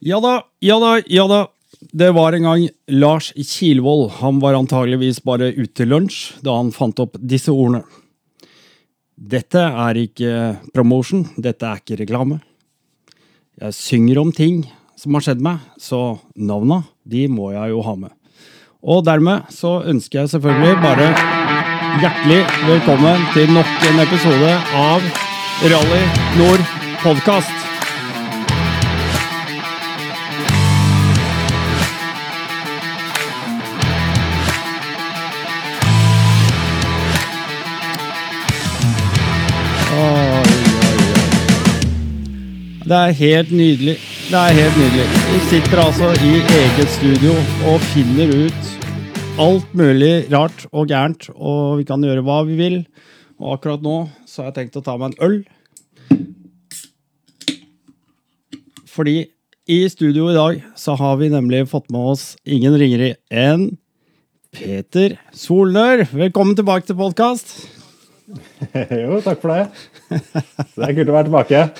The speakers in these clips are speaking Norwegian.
Ja da, ja da, ja da. Det var en gang Lars Kilvold. Han var antageligvis bare ute til lunsj da han fant opp disse ordene. Dette er ikke promotion, dette er ikke reklame. Jeg synger om ting som har skjedd meg, så navna, de må jeg jo ha med. Og dermed så ønsker jeg selvfølgelig bare hjertelig velkommen til nok en episode av Rally Nord podkast. Det er helt nydelig. Det er helt nydelig. Vi sitter altså i eget studio og finner ut alt mulig rart og gærent, og vi kan gjøre hva vi vil. Og akkurat nå så har jeg tenkt å ta meg en øl. Fordi i studio i dag så har vi nemlig fått med oss ingen ringere enn Peter Solnør. Velkommen tilbake til podkast. jo, takk for det. Det er kult å være tilbake.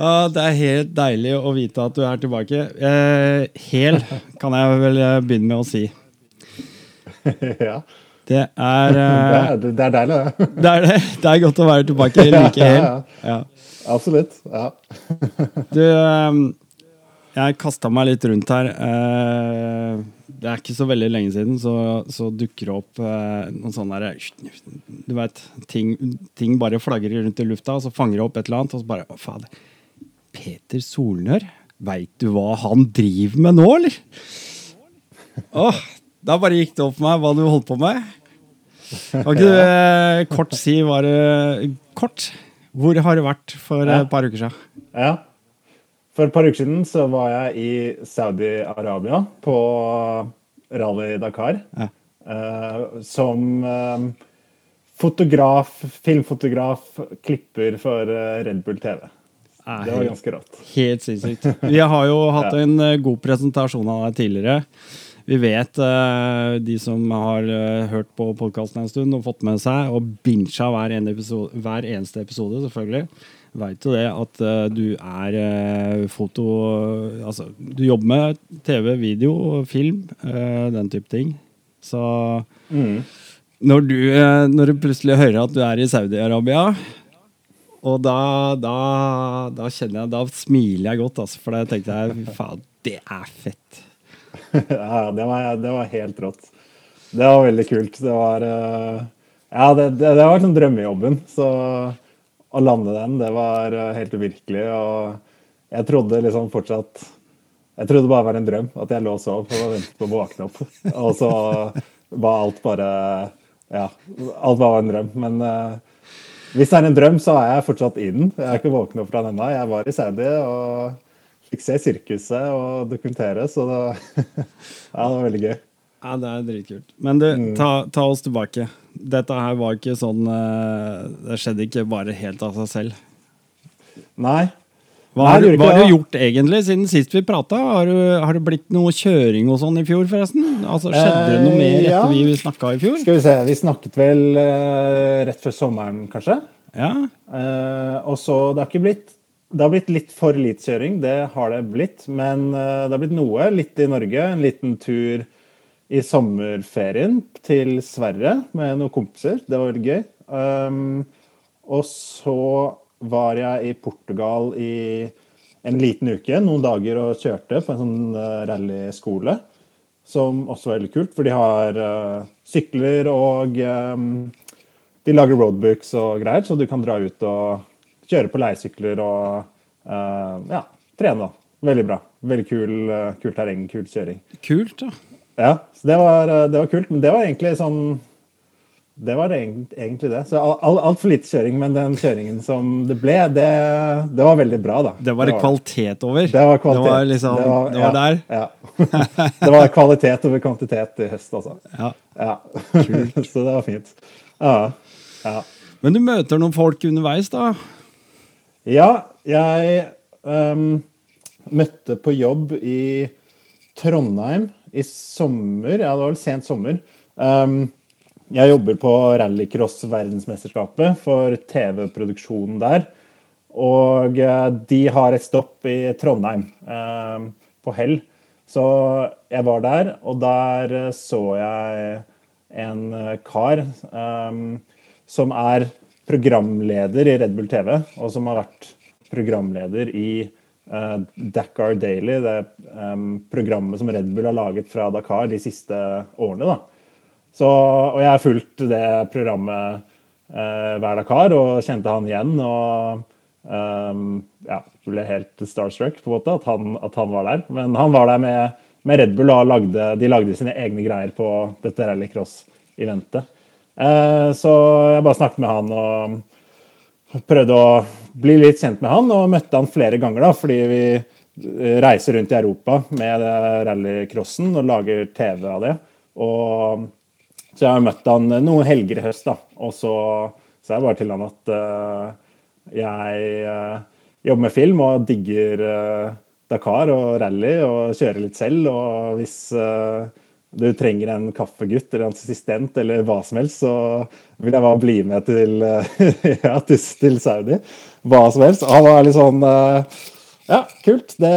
Det er helt deilig å vite at du er tilbake. Eh, hel kan jeg vel begynne med å si. ja. Det er, Det eh, er, det er deilig, det. det er det. Det er godt å være tilbake like hel. Ja. Absolutt. Ja. Du, eh, jeg kasta meg litt rundt her. Eh, Det er ikke så veldig lenge siden, så, så dukker det opp eh, noen sånne der, Du vet, ting, ting bare flagrer rundt i lufta, og så fanger det opp et eller annet, og så bare Å, fader. Peter Solnør? Veit du hva han driver med nå, eller? Åh, da bare gikk det opp for meg hva du holdt på med. Kan ikke du eh, kort si hva det Kort. Hvor har du vært for Ja. et par uker siden? ja. For et par uker siden så var jeg i Saudi-Arabia på Rally Dakar. Ja. Uh, som uh, fotograf, filmfotograf, klipper for uh, Red Bull TV. Er Det var ganske rått. Helt sinnssykt. Vi har jo hatt en god presentasjon av deg tidligere. Vi vet, de som har hørt på podkasten en stund og fått med seg og bincha hver, hver eneste episode, selvfølgelig, veit jo det at uh, du er uh, foto... Altså, du jobber med TV, video, film, uh, den type ting. Så Mm. når du, når du plutselig hører at du er i Saudi-Arabia og da, da, da kjenner jeg Da smiler jeg godt, altså, for da tenkte jeg fy faen, det er fett. ja, det var, det var helt rått. Det var veldig kult. Det var Ja, det, det, det var liksom drømmejobben. Så å lande den, det var eh, helt uvirkelig. Og jeg trodde liksom fortsatt Jeg trodde det bare var en drøm. At jeg lå og sov og ventet på å våkne opp. Og så var alt bare Ja, alt var en drøm. Men uh, hvis det er en drøm, så er jeg fortsatt i den. Jeg er ikke våknet opp fra den ennå. Jeg var i Saudi og fikk se sirkuset og dokumentere, så det, ja, det var veldig gøy. Ja, det er dritkult. Men du, ta, ta oss tilbake. Dette her var ikke sånn eh, Det skjedde ikke bare helt av seg selv. Nei. Hva har, Nei, du- hva har du gjort egentlig siden sist vi prata? Har, har det blitt noe kjøring og sånn i fjor, forresten? Altså, Skjedde det noe mer etter ja. vi snakka i fjor? Skal vi se, vi snakket vel uh, rett før sommeren, kanskje. Ja. Uh, og så det har ikke blitt Det har blitt litt for lite kjøring, det har det blitt. Men uh, det har blitt noe. Litt i Norge. En liten tur i sommerferien til Sverige med noen kompiser. Det var veldig gøy. Um, og så var jeg i Portugal i en liten uke, noen dager, og kjørte på en sånn uh, rallyskole. Som også var veldig kult, for de har uh, sykler og um, de lager roadbooks og greier, så du kan dra ut og kjøre på leiesykler og uh, ja, trene. Veldig bra. Veldig kul, uh, kul terreng, kul kjøring. Kult, da. Ja, så det var, eh, det var kult. Men det var egentlig sånn Det var egentlig det. Så Altfor alt for lite kjøring, men den kjøringen som det ble, det, det var veldig bra, da. Det var det kvalitet over. Det var kvalitet. Det var liksom Det var, ja, der. Ja. det var kvalitet over kvantitet i høst, altså. Ja. Ja. så det var fint. Ja. ja. Men du møter noen folk underveis, da? Ja, jeg um, møtte på jobb i Trondheim i sommer. Ja, det var vel sent sommer. um, jeg jobber på rallycross-verdensmesterskapet for TV-produksjonen der. Og de har et stopp i Trondheim, på Hell. Så jeg var der, og der så jeg en kar som er programleder i Red Bull TV, og som har vært programleder i uh, Dakar Daily, det um, programmet som Red Bull har laget fra Dakar de siste årene. da. Så, og jeg har fulgt det programmet uh, hver Dakar og kjente han igjen. og um, ja, ble helt starstruck på en måte at han, at han, var der. Men han var der med, med Red Bull og lagde, de lagde sine egne greier på dette rallycross-eventet. Uh, så jeg bare snakket med han og prøvde å bli litt kjent med han, og møtte han flere ganger da, fordi vi eh, reiser rundt i Europa med rallycrossen og lager TV av det. Og, så jeg har møtt han noen helger i høst, da. Og så sa jeg bare til han at uh, jeg uh, jobber med film og digger uh, Dakar og rally og kjører litt selv. Og hvis du trenger en kaffegutt eller en assistent eller hva som helst, så vil jeg bare bli med til, ja, til, Saudi hva som helst. Han var litt sånn eh, Ja, kult. Det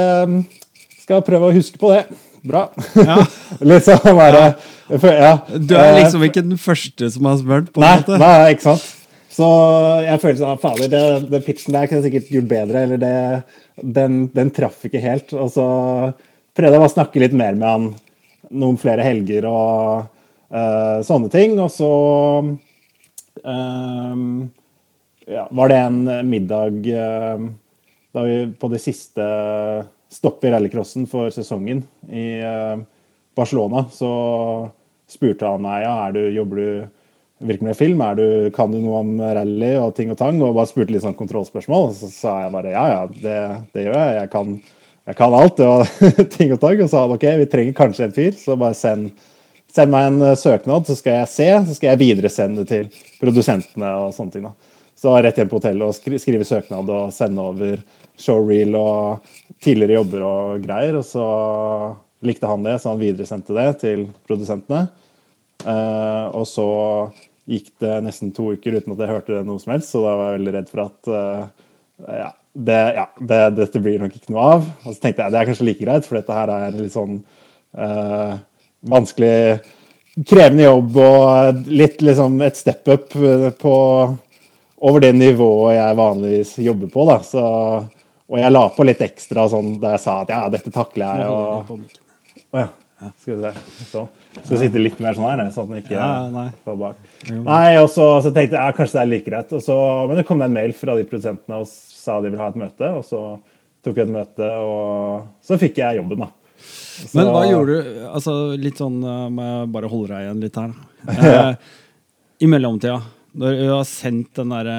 skal jeg prøve å huske på det. Bra. Ja. litt sånn bare ja. Du er liksom ikke den første som har spurt? på nei, måte. Nei, ikke sant. Så jeg føler sånn Fader, det, det pitchen der kunne jeg sikkert gjort bedre. Eller det, den, den traff ikke helt. Og så prøvde jeg å snakke litt mer med han noen flere helger og uh, sånne ting. Og så um, ja, var det en middag uh, da vi på det siste stoppet i rallycrossen for sesongen i uh, Barcelona. Så spurte han meg ja, er du, jobber du virkelig med film, er du, kan du noe om rally og ting og tang? Og bare spurte litt sånn kontrollspørsmål. Og så sa jeg bare ja, ja, det, det gjør jeg. Jeg kan, jeg kan alt og ting og tang. Og sa han ok, vi trenger kanskje en fyr, så bare send, send meg en søknad, så skal jeg se. Så skal jeg videresende til produsentene og sånne ting. da. Så rett hjem på hotellet og skri skrive søknad og sende over showreel og tidligere jobber og greier. Og så likte han det, så han videresendte det til produsentene. Uh, og så gikk det nesten to uker uten at jeg hørte noe som helst, så da var jeg veldig redd for at uh, ja, det, ja det, dette blir nok ikke noe av. Og så tenkte jeg det er kanskje like greit, for dette her er litt sånn uh, vanskelig krevende jobb og litt liksom et step up på over det nivået jeg vanligvis jobber på. da, så, Og jeg la på litt ekstra sånn da jeg sa at ja, dette takler jeg. og... og ja. Skal vi se. Så. Skal sitte litt mer sånn her, sånn at den ikke ja, nei. får bak. Nei, og så, så, tenkte jeg ja, kanskje det er like greit. Og så, men det kom en mail fra de produsentene og sa de ville ha et møte. Og så tok vi et møte, og så fikk jeg jobben, da. Så, men hva gjorde du? altså Litt sånn, Må jeg bare holde deg igjen litt her. Eh, I mellomtida, når du har sendt den derre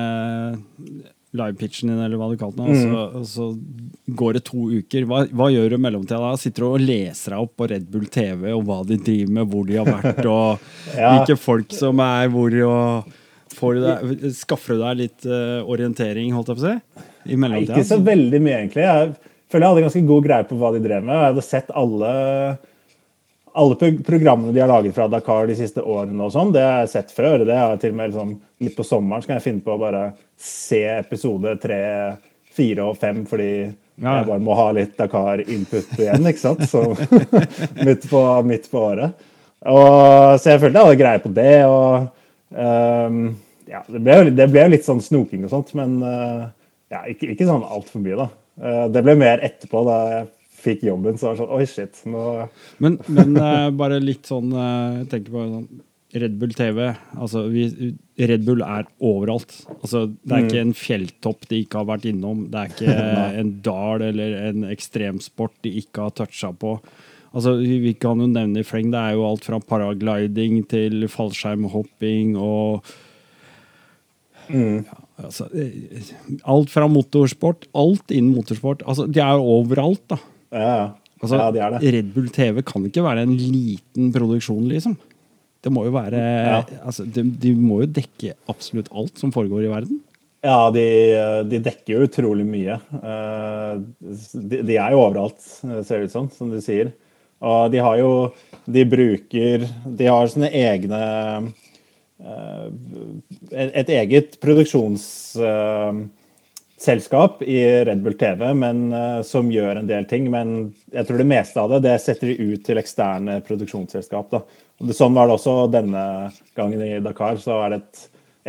uh, livepitchen din, eller hva du kalte den, mm. så, og, så, går det to uker. Hva, hva gjør du i mellomtida da? Sitter du og leser deg opp på Red Bull TV og hva de driver med, hvor de har vært, og ja. hvilke folk som er hvor, og deg, skaffer du deg litt uh, orientering, holdt jeg på å si? I mellomtida? Ikke så veldig mye, egentlig. Jeg føler jeg hadde ganske god greie på hva de drev med. Jeg hadde sett alle alle programmene de har laget fra Dakar de siste årene, og sånn, det har jeg sett før. det har jeg til og med liksom, Litt på sommeren så kan jeg finne på å bare se episode tre, fire og fem, fordi ja. jeg bare må ha litt Dakar-input igjen, ikke sant? Så, midt, på, midt på året. Og, så jeg følte jeg hadde greie på det. og um, ja, det ble, jo, det ble, litt sånn snoking og sånt, men uh, ja, ikke, ikke sånn altfor mye, da. Uh, det ble mer etterpå, da jeg fikk jobben, så var det sånn Oi, shit. Nå Men, men uh, bare litt sånn Jeg tenker på sånn Red Bull TV. Altså, vi, Red Bull er overalt. Altså, det er mm. ikke en fjelltopp de ikke har vært innom. Det er ikke en dal eller en ekstremsport de ikke har toucha på. Altså, vi kan jo nevne i fleng. Det er jo alt fra paragliding til fallskjermhopping og mm. ja, altså, Alt fra motorsport. Alt innen motorsport. Altså, de er jo overalt, da. Ja, altså, ja, de er det. Red Bull TV kan ikke være en liten produksjon, liksom. Det må jo være ja. altså, de, de, må jo dekke absolutt alt som foregår i verden. Ja, de, de dekker jo utrolig mye. Eh, de, de, er jo overalt, ser det ut som, som du sier. Og de har jo De bruker De har sine egne Et eget produksjons eh, i Red Bull TV men, uh, som gjør en del ting. Men jeg tror det meste av det det setter de ut til eksterne produksjonsselskap. Sånn var det også denne gangen i Dakar. Så er det et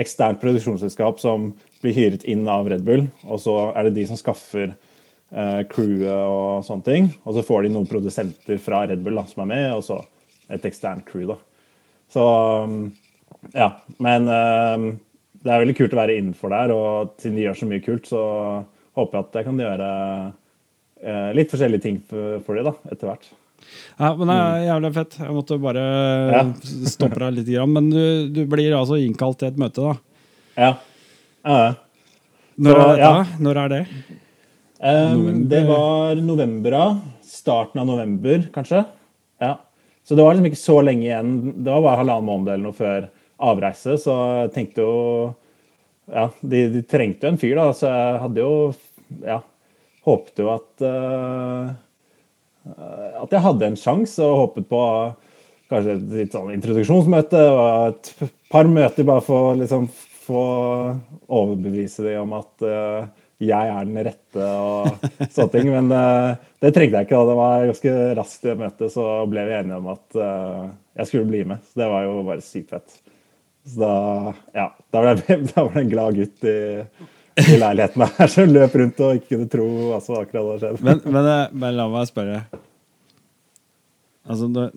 eksternt produksjonsselskap som blir hyret inn av Red Bull. Og så er det de som skaffer eh, crewet og sånne ting. Og så får de noen produsenter fra Red Bull da, som er med, og så et eksternt crew. da. Så um, ja. Men uh, det er veldig kult å være innenfor der, og siden de gjør så mye kult, så håper jeg at jeg kan gjøre eh, litt forskjellige ting for, for dem da, etter hvert. Ja, men det er jævlig fett. Jeg måtte bare ja. stoppe deg litt. Men du, du, blir altså innkalt til et møte, da? Ja. ja. Når, er dette? Ja. Når er det? Um, det var november, ja. Starten av november, kanskje. Ja. Så det var liksom ikke så lenge igjen. Det var bare halvannen måned eller noe før avreise, så jeg tenkte jo Ja, de, de trengte jo en fyr, da, så jeg hadde jo Ja, håpet jo at uh, At jeg hadde en sjanse, og håpet på kanskje et litt sånn introduksjonsmøte og et par møter bare for å liksom få overbevise dem om at uh, jeg er den rette og sånne ting. Men uh, det trengte jeg ikke. da, Det var ganske raskt i møtet, så ble vi enige om at uh, jeg skulle bli med. Så det var jo bare sykt fett. Så da, ja, da var, det, da var det en glad gutt i, i leiligheten her som løp rundt og ikke kunne tro hva som akkurat hadde skjedd. Men, men, eh, men, la meg spørre. Altså, det,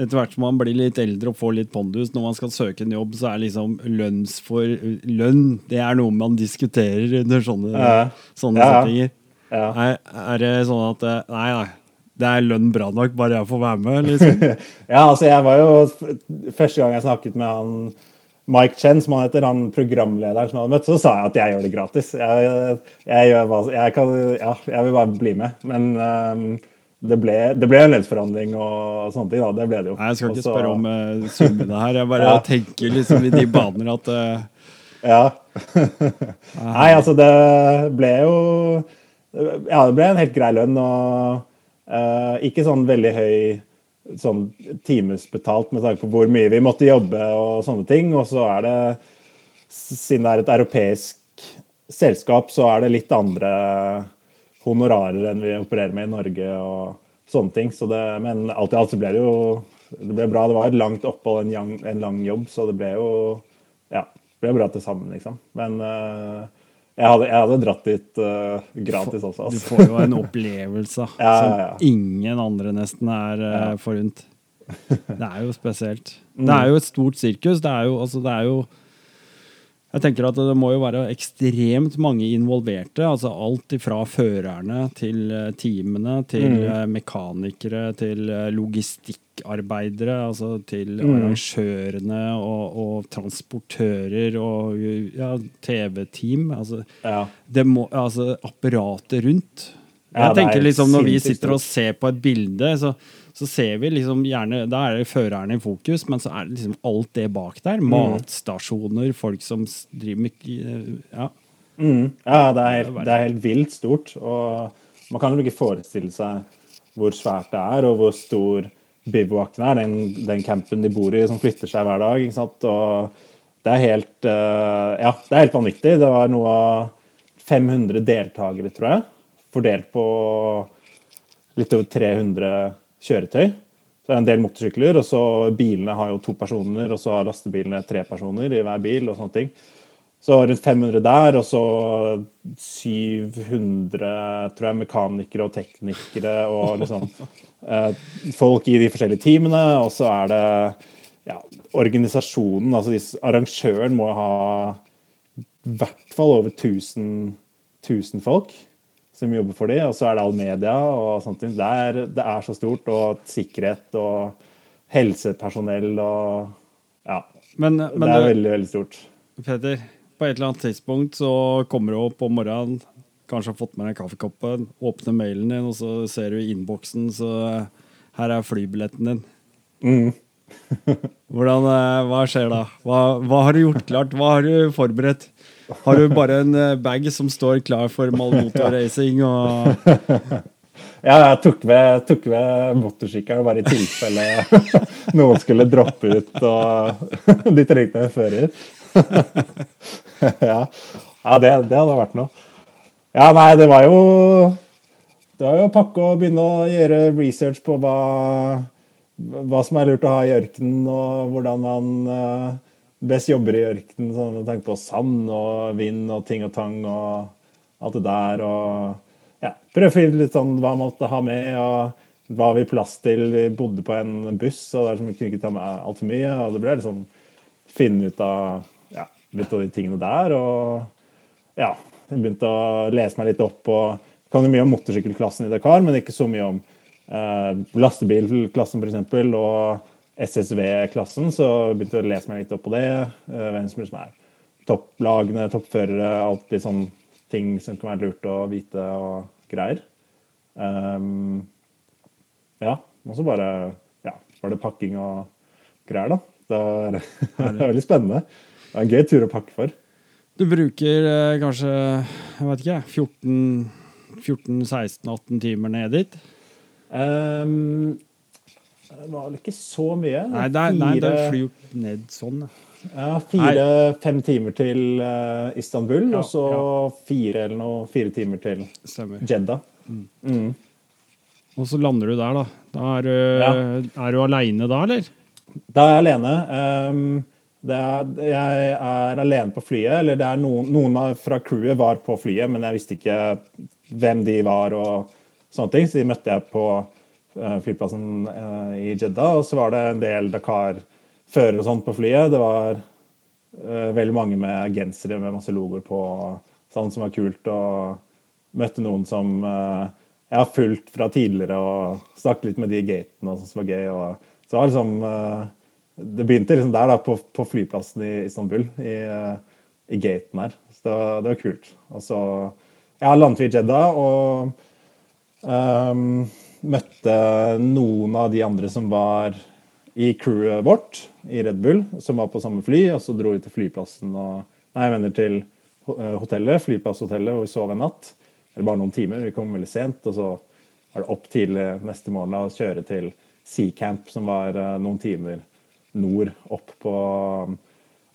etter hvert som man blir litt eldre og får litt pondus, når man skal søke en jobb, så er liksom lønns for lønn Det er noe man diskuterer under sånne, ja. sånne ja. settinger. Ja. Er, er, det sånn at eh, Nei, nei det er lønn bra nok, bare jeg får være med? liksom. ja, altså jeg var jo Første gang jeg snakket med han Mike Chen, som han heter, han programlederen som jeg hadde møtt, så sa jeg at jeg gjør det gratis. Jeg, jeg, gjør, jeg, kan, ja, jeg vil bare bli med. Men um, det, ble, det ble en lønnsforhandling og sånne ting. da, det ble det jo. Nei, Jeg skal ikke Også, spørre om uh, summene her. Jeg bare ja. tenker liksom i de baner at uh, Ja. Nei, altså det ble jo Ja, det ble en helt grei lønn. og ikke sånn veldig høy sånn timesbetalt med tanke på hvor mye vi måtte jobbe og sånne ting. Og så er det, siden det er et europeisk selskap, så er det litt andre honorarer enn vi opererer med i Norge og sånne ting. Så det, men alt i alt så ble det jo det ble bra. Det var et langt opphold, en, lang, en lang jobb, så det ble jo ja, det ble bra til sammen, liksom. Men uh, jeg hadde, jeg hadde, dratt dit uh, gratis også. Altså. Du får jo en opplevelse ja, som ja, som ingen andre nesten er uh, forunt. Det er jo spesielt. Det er jo et stort sirkus. Det er jo, altså, det er jo jeg tenker at Det må jo være ekstremt mange involverte. altså Alt fra førerne til eh, teamene, til mm. mekanikere, til logistikkarbeidere. altså Til mm. arrangørene og, og, transportører og ja, TV-team. altså, ja. altså Apparatet rundt. Jeg tenker liksom Når vi sitter og ser på et bilde, så så ser vi liksom gjerne Da er det førerne i fokus, men så er det liksom alt det bak der. Mm. Matstasjoner, folk som driver med Ja. Mm. Ja, det er, helt, det er, helt, vilt stort. Og man kan jo ikke forestille seg hvor svært det er, og hvor stor bivouaken er. Den, den, campen de bor i, som flytter seg hver dag. ikke sant? Og det er helt uh, Ja, det er helt vanvittig. Det var noe av 500 deltakere, tror jeg, fordelt på litt over 300 kjøretøy. Så det er en del motorsykler, og så bilene har jo to personer, og så har lastebilene tre personer i hver bil. og sånne ting. Så rundt 500 der, og så 700 tror jeg, mekanikere og teknikere og liksom eh, folk i de forskjellige teamene. Og så er det ja, organisasjonen, altså arrangøren må ha i hvert fall over 1000, 1000 folk som jobber for dem, og så er det all media og sånt. Det er, det er så stort. Og sikkerhet og helsepersonell og Ja. Men, men det er du, veldig, veldig stort. Peter, på et eller annet tidspunkt så kommer du opp om morgenen, kanskje har fått med deg kaffekoppen, åpner mailen din, og så ser du i innboksen, så her er flybilletten din. Mm. Hvordan, eh, Hva skjer da? Hva, hva, har du gjort klart? Hva har du forberedt? Har du bare en eh, bag som står klar for Malmoto racing og Ja, jeg tok med, tok med motorsykkelen bare i tilfelle noen skulle droppe ut og de trengte en fører. ja, ja det, det, hadde vært noe. Ja, nei, det var jo Det var jo å pakke og begynne å gjøre research på hva, hva som er lurt å ha i ørkenen, og hvordan man uh, best jobber i ørkenen. Sånn, tenk på sand og vind og ting og tang og alt det der. Og ja, prøve å finne litt sånn hva man måtte ha med. og hva vi plass til. Vi bodde på en buss, og der som vi kunne ikke ta med altfor mye. og Det ble liksom finne ut av ja, litt av de tingene der. Og ja, jeg begynte å lese meg litt opp og Kan jo mye om motorsykkelklassen i Dakar, men ikke så mye om eh, lastebilklassen f.eks. og SSV-klassen. Så begynte jeg å lese meg litt opp på det. Eh, hvem som er topplagene, toppførere, alt litt sånn ting som kan være lurt å vite og greier. Um, ja. Og så bare ja, var det pakking og greier, da. Det var, det var veldig spennende. Det var en gøy tur å pakke for. Du bruker eh, kanskje jeg vet ikke, 14-16-18 timer ned dit? Um, det var vel ikke så mye. Nei, det er, nei, det flyr ned sånn. Ja, Fire-fem timer til uh, Istanbul, ja, og så fire eller noe, fire timer til Stemmer. Jeddah. Mm. Mm. Og så lander du der, da. da er, ja. er du aleine da, eller? Da er jeg alene. Um, er, jeg er alene på flyet. Eller det er noen, noen fra crewet var på flyet, men jeg visste ikke hvem de var og sånne ting. Så de møtte jeg på flyplassen uh, i Jeddah. Og så var det en del Dakar-førere og sånt på flyet. Det var uh, veldig mange med gensere med masse logoer på, sånn som var kult. Og møtte noen som jeg har fulgt fra tidligere og snakket litt med de i gaten og sånt som var gøy. og så det var liksom eh, Det begynte liksom der, da, på, på flyplassen i Istanbul, i, eh, i gaten her. Så det var, det var kult. Og så Jeg landet vi i Jeddah og um, møtte noen av de andre som var i crewet vårt i Red Bull, som var på samme fly. Og så dro vi til flyplassen og Nei, jeg mener til eh, hotellet, flyplasshotellet, hvor vi sov en natt. Eller bare noen timer. Vi kom veldig sent, og så var det opp tidlig neste morgen og kjøre til Sea Camp, som var uh, noen timer nord opp på um,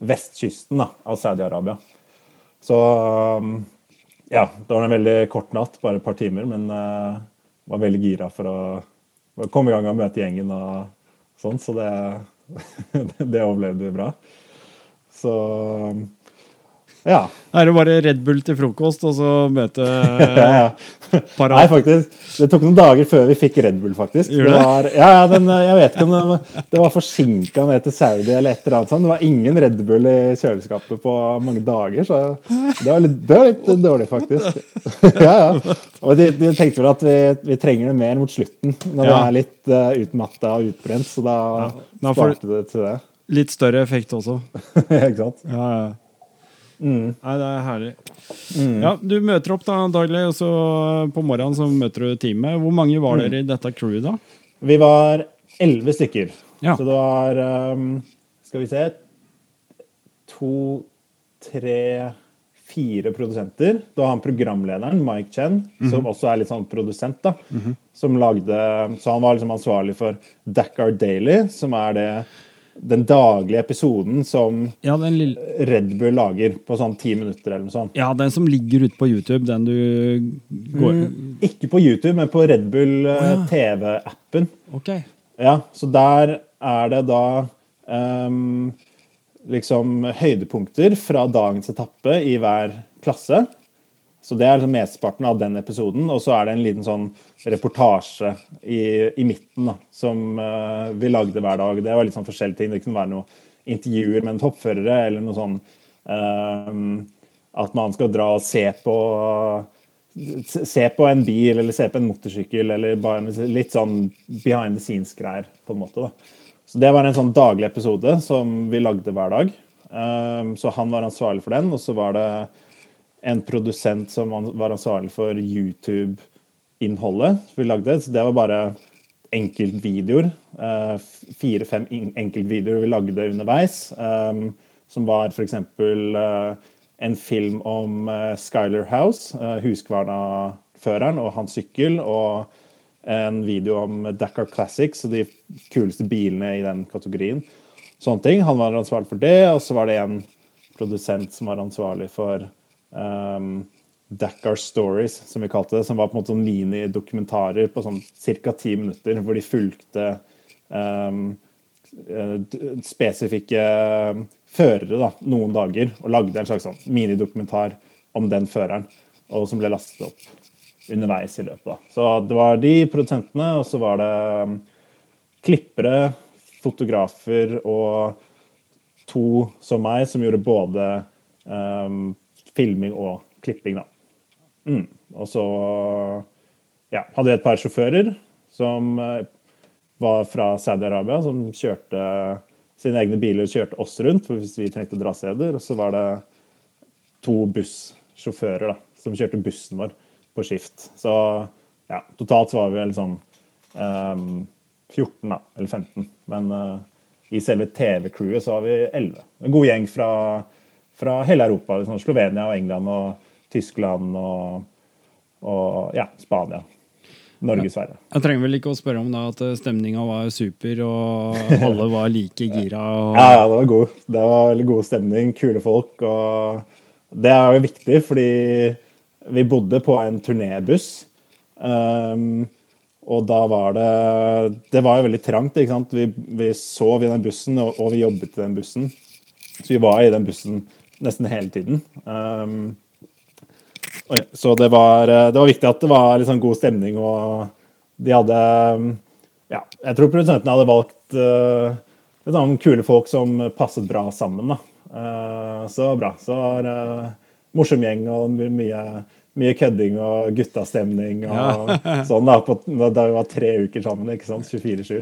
vestkysten da, av Saudi-Arabia. Så um, ja, det var en veldig kort natt, bare et par timer, men var veldig gira for å, komme i gang og møte gjengen og sånn, så det, det overlevde vi bra. Så um, Da Er det bare Red Bull til frokost, og så møte ja, ja. Nei, faktisk. Det tok noen dager før vi fikk Red Bull, faktisk. Det var, ja, ja, den, jeg vet ikke om den, det var forsinka ned til Saudi eller et eller annet sånt. Det var ingen Red Bull i kjøleskapet på mange dager, så det var litt, det var litt dårlig, faktisk. ja, ja. Og de, de tenkte vel at vi, vi, trenger det mer mot slutten, når vi er litt uh, utmatta og utbrent, så da ja. sparte det til det. Litt større effekt også. ikke sant? Ja, ja. Mm. Nei, det er herlig. Mm. Ja, Du møter opp da daglig, og så på morgenen så møter du teamet. Hvor mange var dere i dette crewet da? Vi var elleve stykker. Ja. Så det var um, Skal vi se To, tre, fire produsenter. Da har han programlederen, Mike Chen, mm -hmm. som også er litt sånn produsent, da. Mm -hmm. Som lagde Så han var liksom ansvarlig for Dakar Daily, som er det den daglige episoden som ja. Red Bull lager på sånn ti minutter eller noe sånt. Ja, den som ligger ute på YouTube, den du går mm, Ikke på YouTube, men på Red Bull oh, ja. TV-appen. Okay. Ja, så der er det da um, liksom høydepunkter fra dagens etappe i hver klasse. Så det er liksom mesteparten av den episoden. Og så er det en liten sånn reportasje i, i midten da, som uh, vi lagde hver dag. Det var litt sånn forskjellige ting. Det kunne være noe intervjuer med en toppførere, eller noe sånn uh, At man skal dra og se på Se på en bil eller se på en motorsykkel, eller bare litt sånn behind the scenes-greier. på en måte da. Så Det var en sånn daglig episode som vi lagde hver dag. så han var ansvarlig for den, og så var det en produsent som var ansvarlig for YouTube-innholdet vi lagde. Så det var bare enkeltvideoer. Uh, Fire-fem enkeltvideoer vi lagde underveis. Um, som var f.eks. Eh, en film om uh, Skyler House, Huskvarna-føreren og hans sykkel. Og en video om Dakar Classics og de kuleste bilene i den kategorien. Sånne ting. Han var ansvarlig for det. Og så var det en produsent som var ansvarlig for um, Dakar Stories, som vi kalte det. Som var på en måte sånn minidokumentarer på sånn ca. ti minutter, hvor de fulgte um, spesifikke førere da, noen dager, og lagde en slags sånn minidokumentar om den føreren, og som ble lastet opp underveis i løpet. Da. Så det var de produsentene, og så var det um, klippere, fotografer og to som meg, som gjorde både um, filming og klipping, da. Mm. Og så ja, hadde vi et par sjåfører som uh, var fra Saudi-Arabia, som kjørte sine egne biler kjørte oss rundt for hvis vi trengte drasseder. Og så var det to bussjåfører da, som kjørte bussen vår på skift. Så ja, totalt var vi vel sånn um, 14, da, eller 15. Men uh, i selve TV-crewet så var vi 11. En god gjeng fra, fra hele Europa. Liksom Slovenia og England og Tyskland og, og ja, Spania. Norge, Sverige. Jeg trenger vel ikke å spørre om da at eh, stemninga var super og alle var like gira? Og... Ja, ja, det var god. Det var veldig god stemning, kule folk. Og det er jo viktig, fordi vi bodde på en turnébuss. Um, og da var det Det var jo veldig trangt. ikke sant? Vi, vi sov i den bussen, og, og, vi jobbet i den bussen. Så vi var i den bussen nesten hele tiden. Um, så det var, det var, viktig at det var liksom god stemning, og de hadde Ja, jeg tror produsentene hadde valgt uh, sånn kule folk som passet bra sammen. da. Uh, så bra. Så var det uh, morsom gjeng og mye mye kødding og guttastemning og ja. sånn da, på, da vi var tre uker sammen. ikke sant? 24-7.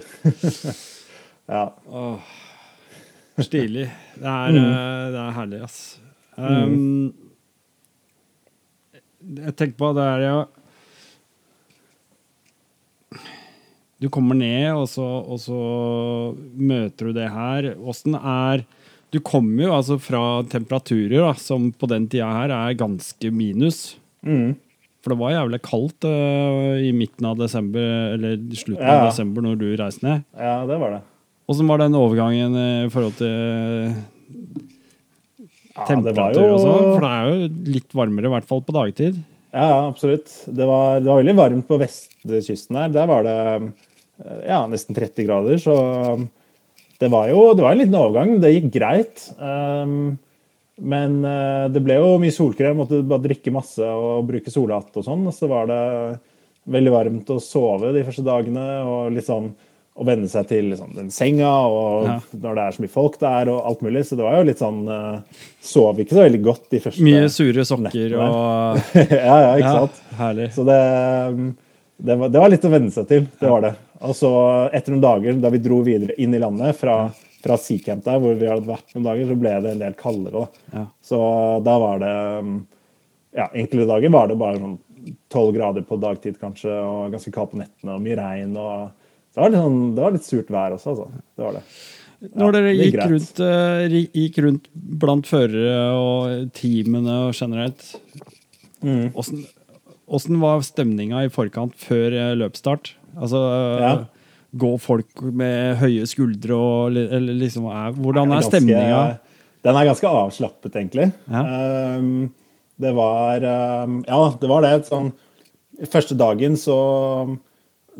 ja. Åh, stilig. Det er, mm. Eh, det er herlig, ass. Um, mm. Jeg tenker på det er ja Du kommer ned, og så, og så møter du det her. Åssen er Du kommer jo altså fra temperaturer da, som på den tida her er ganske minus. Mm. For det var jævlig kaldt uh, i midten av desember, eller slutten ja. av desember, når du reiste ned. Ja, det var det. Åssen var den overgangen i forhold til ja, temperatur jo... og sånn? For det er jo litt varmere, i hvert fall på dagtid. Ja, absolutt. Det var, det var veldig varmt på vestkysten her. Der var det eh, ja, nesten 30 grader, så det var jo det var en liten overgang. Det gikk greit. Um, men det ble jo mye solkrem, måtte bare drikke masse og bruke solhatt og sånn. Så var det veldig varmt å sove de første dagene og litt sånn å venne seg til liksom, den senga og ja. når det er så mye folk der og alt mulig. Så det var jo litt sånn uh, Sov ikke så veldig godt de første Mye sure sokker og Ja, ja, ikke ja, sant. Herlig. Så det, det, var, det, var, litt å venne seg til. Det var det. Og så etter noen dager, da vi dro videre inn i landet fra fra Seacamp der, hvor vi hadde vært noen dager, så ble det en del kaldere. Ja. Så da var det ja, Enkelte dager var det bare sånn tolv grader på dagtid kanskje, og ganske kaldt på nettene, og mye regn. og det var, litt, sånn, det var litt surt vær også, altså. Det var det. Når dere gikk rundt, uh, gikk rundt, blant førere og teamene og generelt, mm. var stemninga i forkant før eh, løpsstart? Altså, ja gå folk med høye skuldre og eller liksom er, Hvordan er stemninga? Den er ganske avslappet, egentlig. Ja. Um, det var um, Ja, det var det. Sånn, første dagen så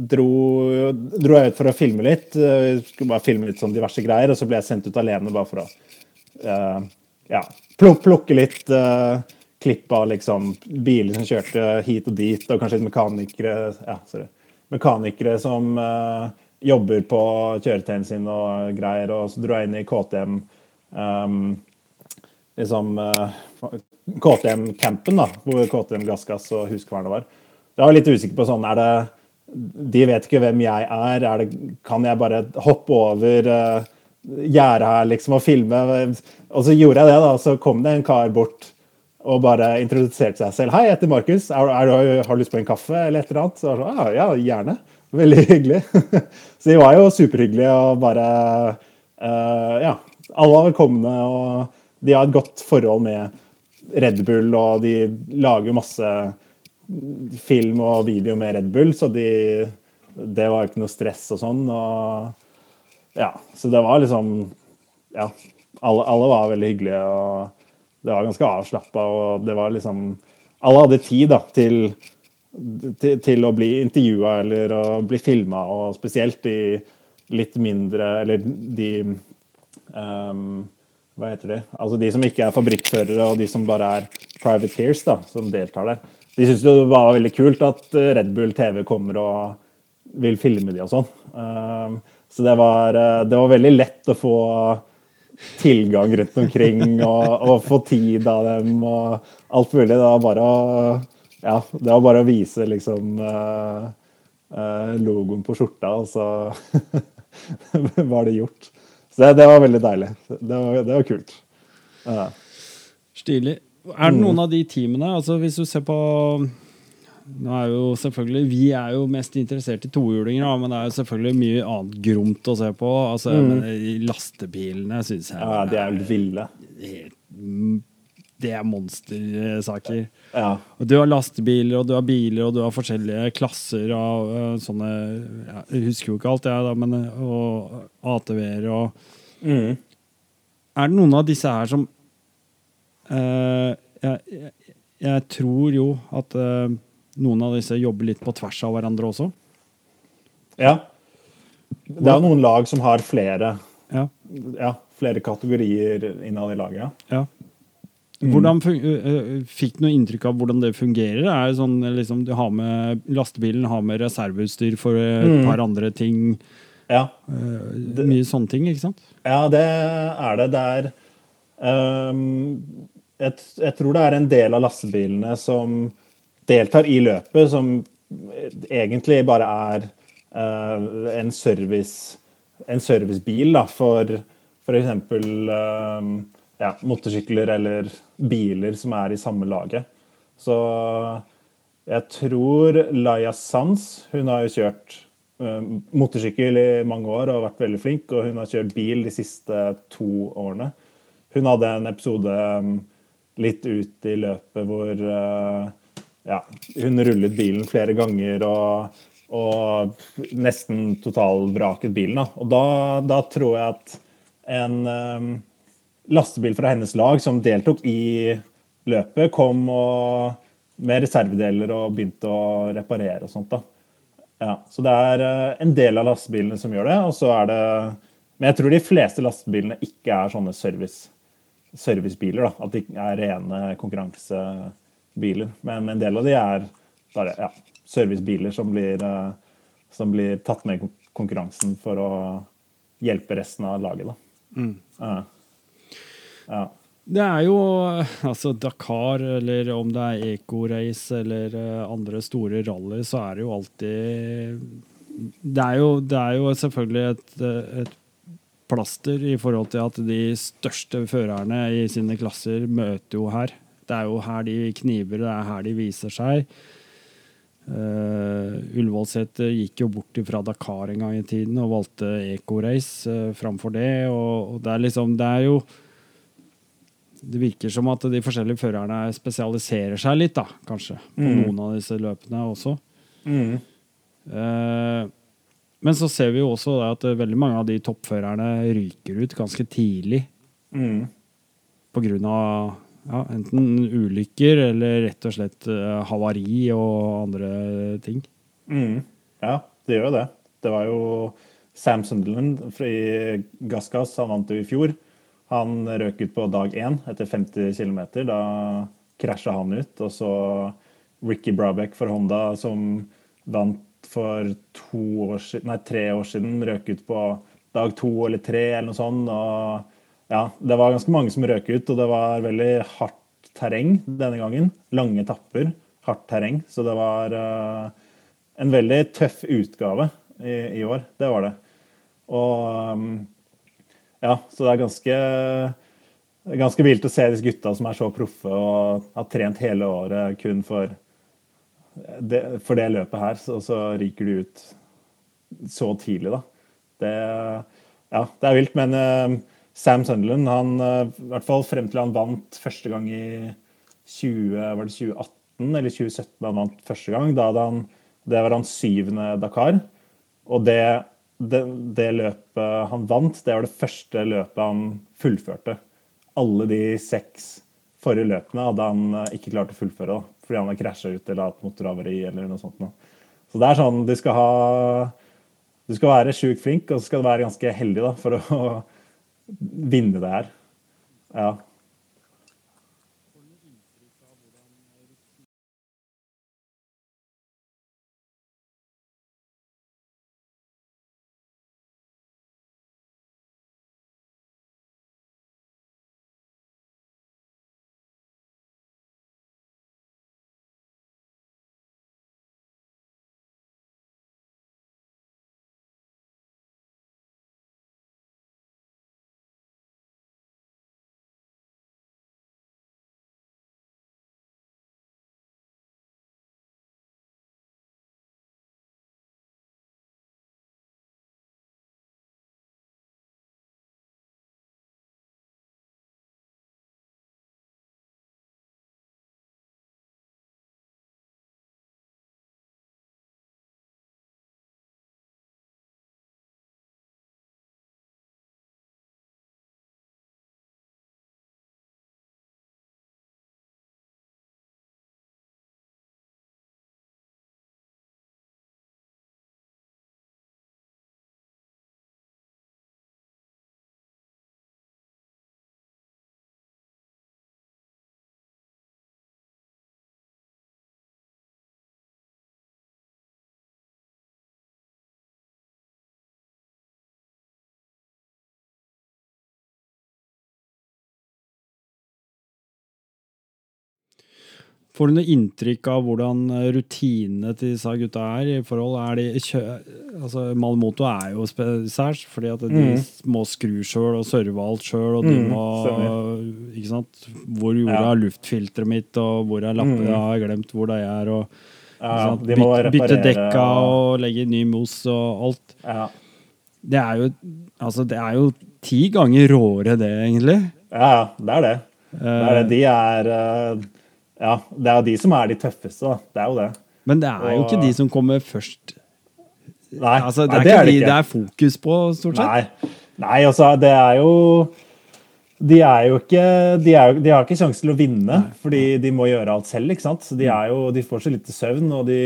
dro, dro, jeg ut for å filme litt. Jeg skulle bare filme litt sånn diverse greier, og så ble jeg sendt ut alene bare for å uh, ja, plukke litt uh, klipp av liksom biler som kjørte hit og dit, og kanskje litt mekanikere ja, sorry, mekanikere som uh, jobber på kjøretøyene sine og greier, og så dro jeg inn i KTM um, liksom KTM-campen, da, hvor KTM Gassgass og Huskvarna var. Jeg var litt usikker på sånn er det, De vet ikke hvem jeg er. er det, kan jeg bare hoppe over uh, gjerdet her liksom og filme? Og så gjorde jeg det, da. Så kom det en kar bort og bare introduserte seg selv. 'Hei, jeg heter Markus. Har, du lyst på en kaffe?' eller et eller annet. Så jeg så, ah, ja, gjerne. Veldig hyggelig. så de var jo superhyggelige og bare uh, Ja, alle var velkomne, og de har et godt forhold med Red Bull, og de lager masse film og video med Red Bull, så de, det var ikke noe stress og sånn. Og ja, så det var liksom Ja, alle, alle var veldig hyggelige. og det var ganske avslappa, og det var liksom Alle hadde tid da, til, til, til å bli intervjua eller å bli filma, og spesielt de litt mindre Eller de um, Hva heter de? Altså de som ikke er fabrikkførere, og de som bare er privateers, da, som deltar der. De syntes det var veldig kult at Red Bull TV kommer og vil filme de og sånn. Um, så det var, eh, det var veldig lett å få tilgang rundt omkring og, og, få tid av dem og alt mulig. Det var bare å, ja, det var bare å vise liksom uh, logoen på skjorta, og så var det gjort. Så det, det var veldig deilig. Det var, det var kult. Stilig. Er det noen av de teamene, altså hvis du ser på nå er jo selvfølgelig, Vi er jo mest interessert i tohjulinger, men det er jo selvfølgelig mye annet gromt å se på. Altså, mm. men Lastebilene syns jeg Ja, de er jo ville. Det er monstersaker. Ja. Og Du har lastebiler, og du har biler, og du har forskjellige klasser av uh, sånne ja, Jeg husker jo ikke alt, jeg, da, men og ATV-er og mm. Er det noen av disse her som jeg, jeg, jeg, tror jo at noen av disse jobber litt på tvers av hverandre også? Ja. Det er noen lag som har flere, ja. Ja, flere kategorier innad i laget. Ja. Hvordan Fikk du noe inntrykk av hvordan det fungerer? Er det sånn liksom, du har med Lastebilen har med reserveutstyr for et mm. par andre ting? Ja. Mye sånne ting, ikke sant? Ja, det er det. Det er um, jeg, jeg, tror det er en del av lastebilene som deltar i løpet, som egentlig bare er uh, en, service, en servicebil da, for f.eks. Uh, eh, ja, motorsykler eller biler som er i samme laget. Så jeg tror Laia Sands Hun har jo kjørt uh, motorsykkel i mange år og vært veldig flink, og hun har kjørt bil de siste to årene. Hun hadde en episode um, litt ut i løpet hvor uh, ja, hun rullet bilen flere ganger og, og nesten totalvraket bilen. Da. Og da, da, tror jeg at en um, lastebil fra hennes lag som deltok i løpet, kom og, med reservedeler og begynte å reparere og sånt. da. Ja, så det er uh, en del av lastebilene som gjør det, og så er det Men jeg tror de fleste lastebilene ikke er sånne service, servicebiler. da, At de er rene konkurransebiler. Men en del av de er bare ja, servicebiler som blir, uh, som blir tatt med i konkurransen for å hjelpe resten av laget. Mm. Ja. ja. Det er jo altså Dakar, eller om det er Eco-race eller uh, andre store rally, så er det jo alltid Det er jo, det er jo selvfølgelig et, et plaster i forhold til at de største førerne i sine klasser møter jo her. Det er jo her de kniver, det er her de viser seg. Uh, Ullevålseter gikk jo bort fra Dakar en gang i tiden og valgte Eco-race uh, framfor det. Og, og, det er liksom Det er jo Det virker som at de forskjellige førerne spesialiserer seg litt, da, kanskje, på mm. noen av disse løpene også. Mm. Uh, men så ser vi jo også at veldig mange av de toppførerne ryker ut ganske tidlig. Mm. På grunn av ja, enten ulykker eller rett og slett uh, havari og andre ting. Mm. Ja, det gjør jo det. Det var jo Sam Sunderland i Gassgass, han vant jo i fjor. Han røk ut på dag én etter 50 km. Da krasja han ut. Og så Ricky Brabeck for Honda, som vant for år nei, tre år siden, røk ut på dag to eller tre eller noe sånt. og ja, det var ganske mange som røk ut, og det var veldig hardt terreng denne gangen. Lange tapper, hardt terreng. Så det var uh, en veldig tøff utgave i, i, år. Det var det. Og um, ja, så det er ganske ganske vilt å se disse gutta som er så proffe og har trent hele året kun for det, for det løpet her, så, så ryker du ut så tidlig, da. Det, ja, det er vilt, men uh, Sam Sunderland, han, uh, hvert fall frem til han vant første gang i 20, var det 2018 eller 2017 han vant første gang. Da han, det var hans syvende Dakar. Og det, det, det, løpet han vant, det var det første løpet han fullførte. Alle de seks forrige løpene hadde han eh, ikke klart å fullføre da, fordi han har krasja ut eller hatt motorhavari eller noe sånt. Så det er sånn du skal ha Du skal være sjukt flink, og så skal du være ganske heldig da, for å vinne det her. Ja. Får du noe inntrykk av hvordan rutinene til disse gutta er? i forhold? Er de, kjø, altså Malmoto er jo særs, fordi at de mm. må skru sjøl og serve alt sjøl. Og de mm, ikke sant? Hvor gjorde jeg luftfilteret mitt, og hvor er lappene? Mm. Jeg har glemt hvor de er. og ja, Bytte, bytte dekka og legge ny mos og alt. Ja. Det er jo altså det er jo ti ganger råere, det, egentlig. Ja, det er det. det, er det. De er uh, ja, det er jo de som er de tøffeste, da. Det er jo det. Men det er og... jo ikke de som kommer først. Nei, altså, det, er nei, det, er det, de, det er fokus på, stort sett. Nei, nei altså, det er jo de er jo ikke De, er, de har ikke sjanse til å vinne, nei. fordi de må gjøre alt selv. ikke sant? De, er jo, de får så lite søvn, og de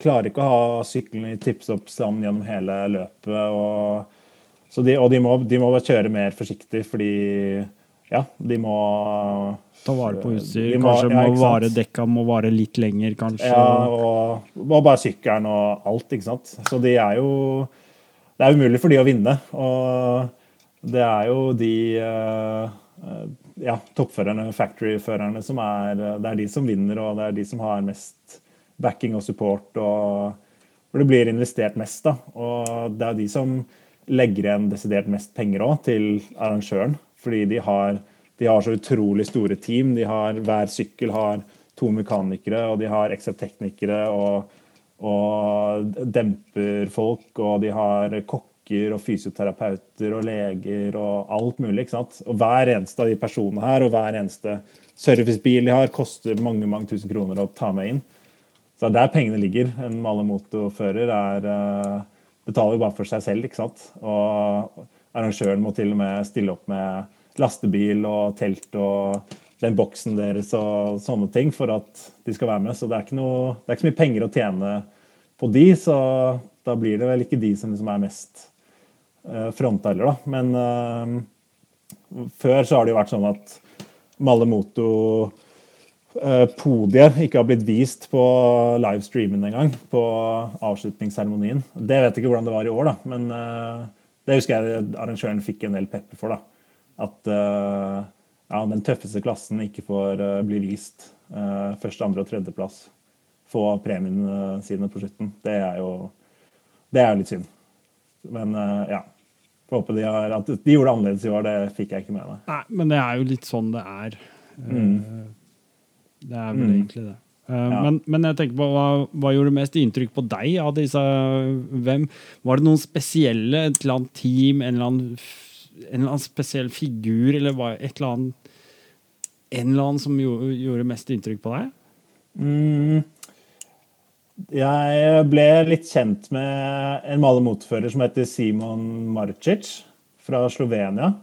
klarer ikke å ha sykkelen i tips opp stand gjennom hele løpet. Og, så de, og de må, de må kjøre mer forsiktig, fordi ja, de må Ta vare på utstyr. Må, kanskje ja, må vare dekka må vare litt lenger, kanskje. Ja, og, og bare sykkelen og alt, ikke sant. Så de er jo Det er umulig for de å vinne. Og det er jo de uh, ja, toppførerne, factory-førerne, som er Det er de som vinner, og det er de som har mest backing og support. og hvor det blir investert mest. da, Og det er de som legger igjen desidert mest penger òg til arrangøren. Fordi de har de har så utrolig store team. De har, hver sykkel har to mekanikere, og de har XF-teknikere og, og demperfolk, og de har kokker og fysioterapeuter og leger og alt mulig. ikke sant? Og hver eneste av de personene her og hver eneste servicebil de har, koster mange mange tusen kroner å ta med inn. Så er der pengene ligger. En Malemoto-fører er uh, betaler bare for seg selv, ikke sant. Og arrangøren må til og med stille opp med lastebil og telt og den boksen deres og sånne ting for at de skal være med. Så det er ikke, noe, det er ikke så mye penger å tjene på de, så da blir det vel ikke de som liksom er mest uh, fronta heller, da. Men uh, før så har det jo vært sånn at Malemoto uh, podiet ikke har blitt vist på livestreamen engang, på avslutningsseremonien. Det vet jeg ikke hvordan det var i år, da, men det husker jeg arrangøren fikk en del pepper for. da at uh, ja, den tøffeste klassen ikke får uh, bli vist. Uh, første, andre og tredjeplass. Få premiene sine på slutten. Det er jo det er litt synd. Men ja. Får håpe de har, at de gjorde det annerledes i år. Det fikk jeg ikke med meg. Nei, men det er jo litt sånn det er. Mm. Det er vel mm. egentlig det. Ja. men, men, jeg tenker på hva, hva, gjorde mest inntrykk på deg av disse hvem? Var det noen spesielle, et eller annet team, en eller annen en eller annen spesiell figur eller et eller annet En eller annen som gjorde, mest inntrykk på deg? Mm. Jeg ble litt kjent med en male motfører som heter Simon Marcic fra Slovenia.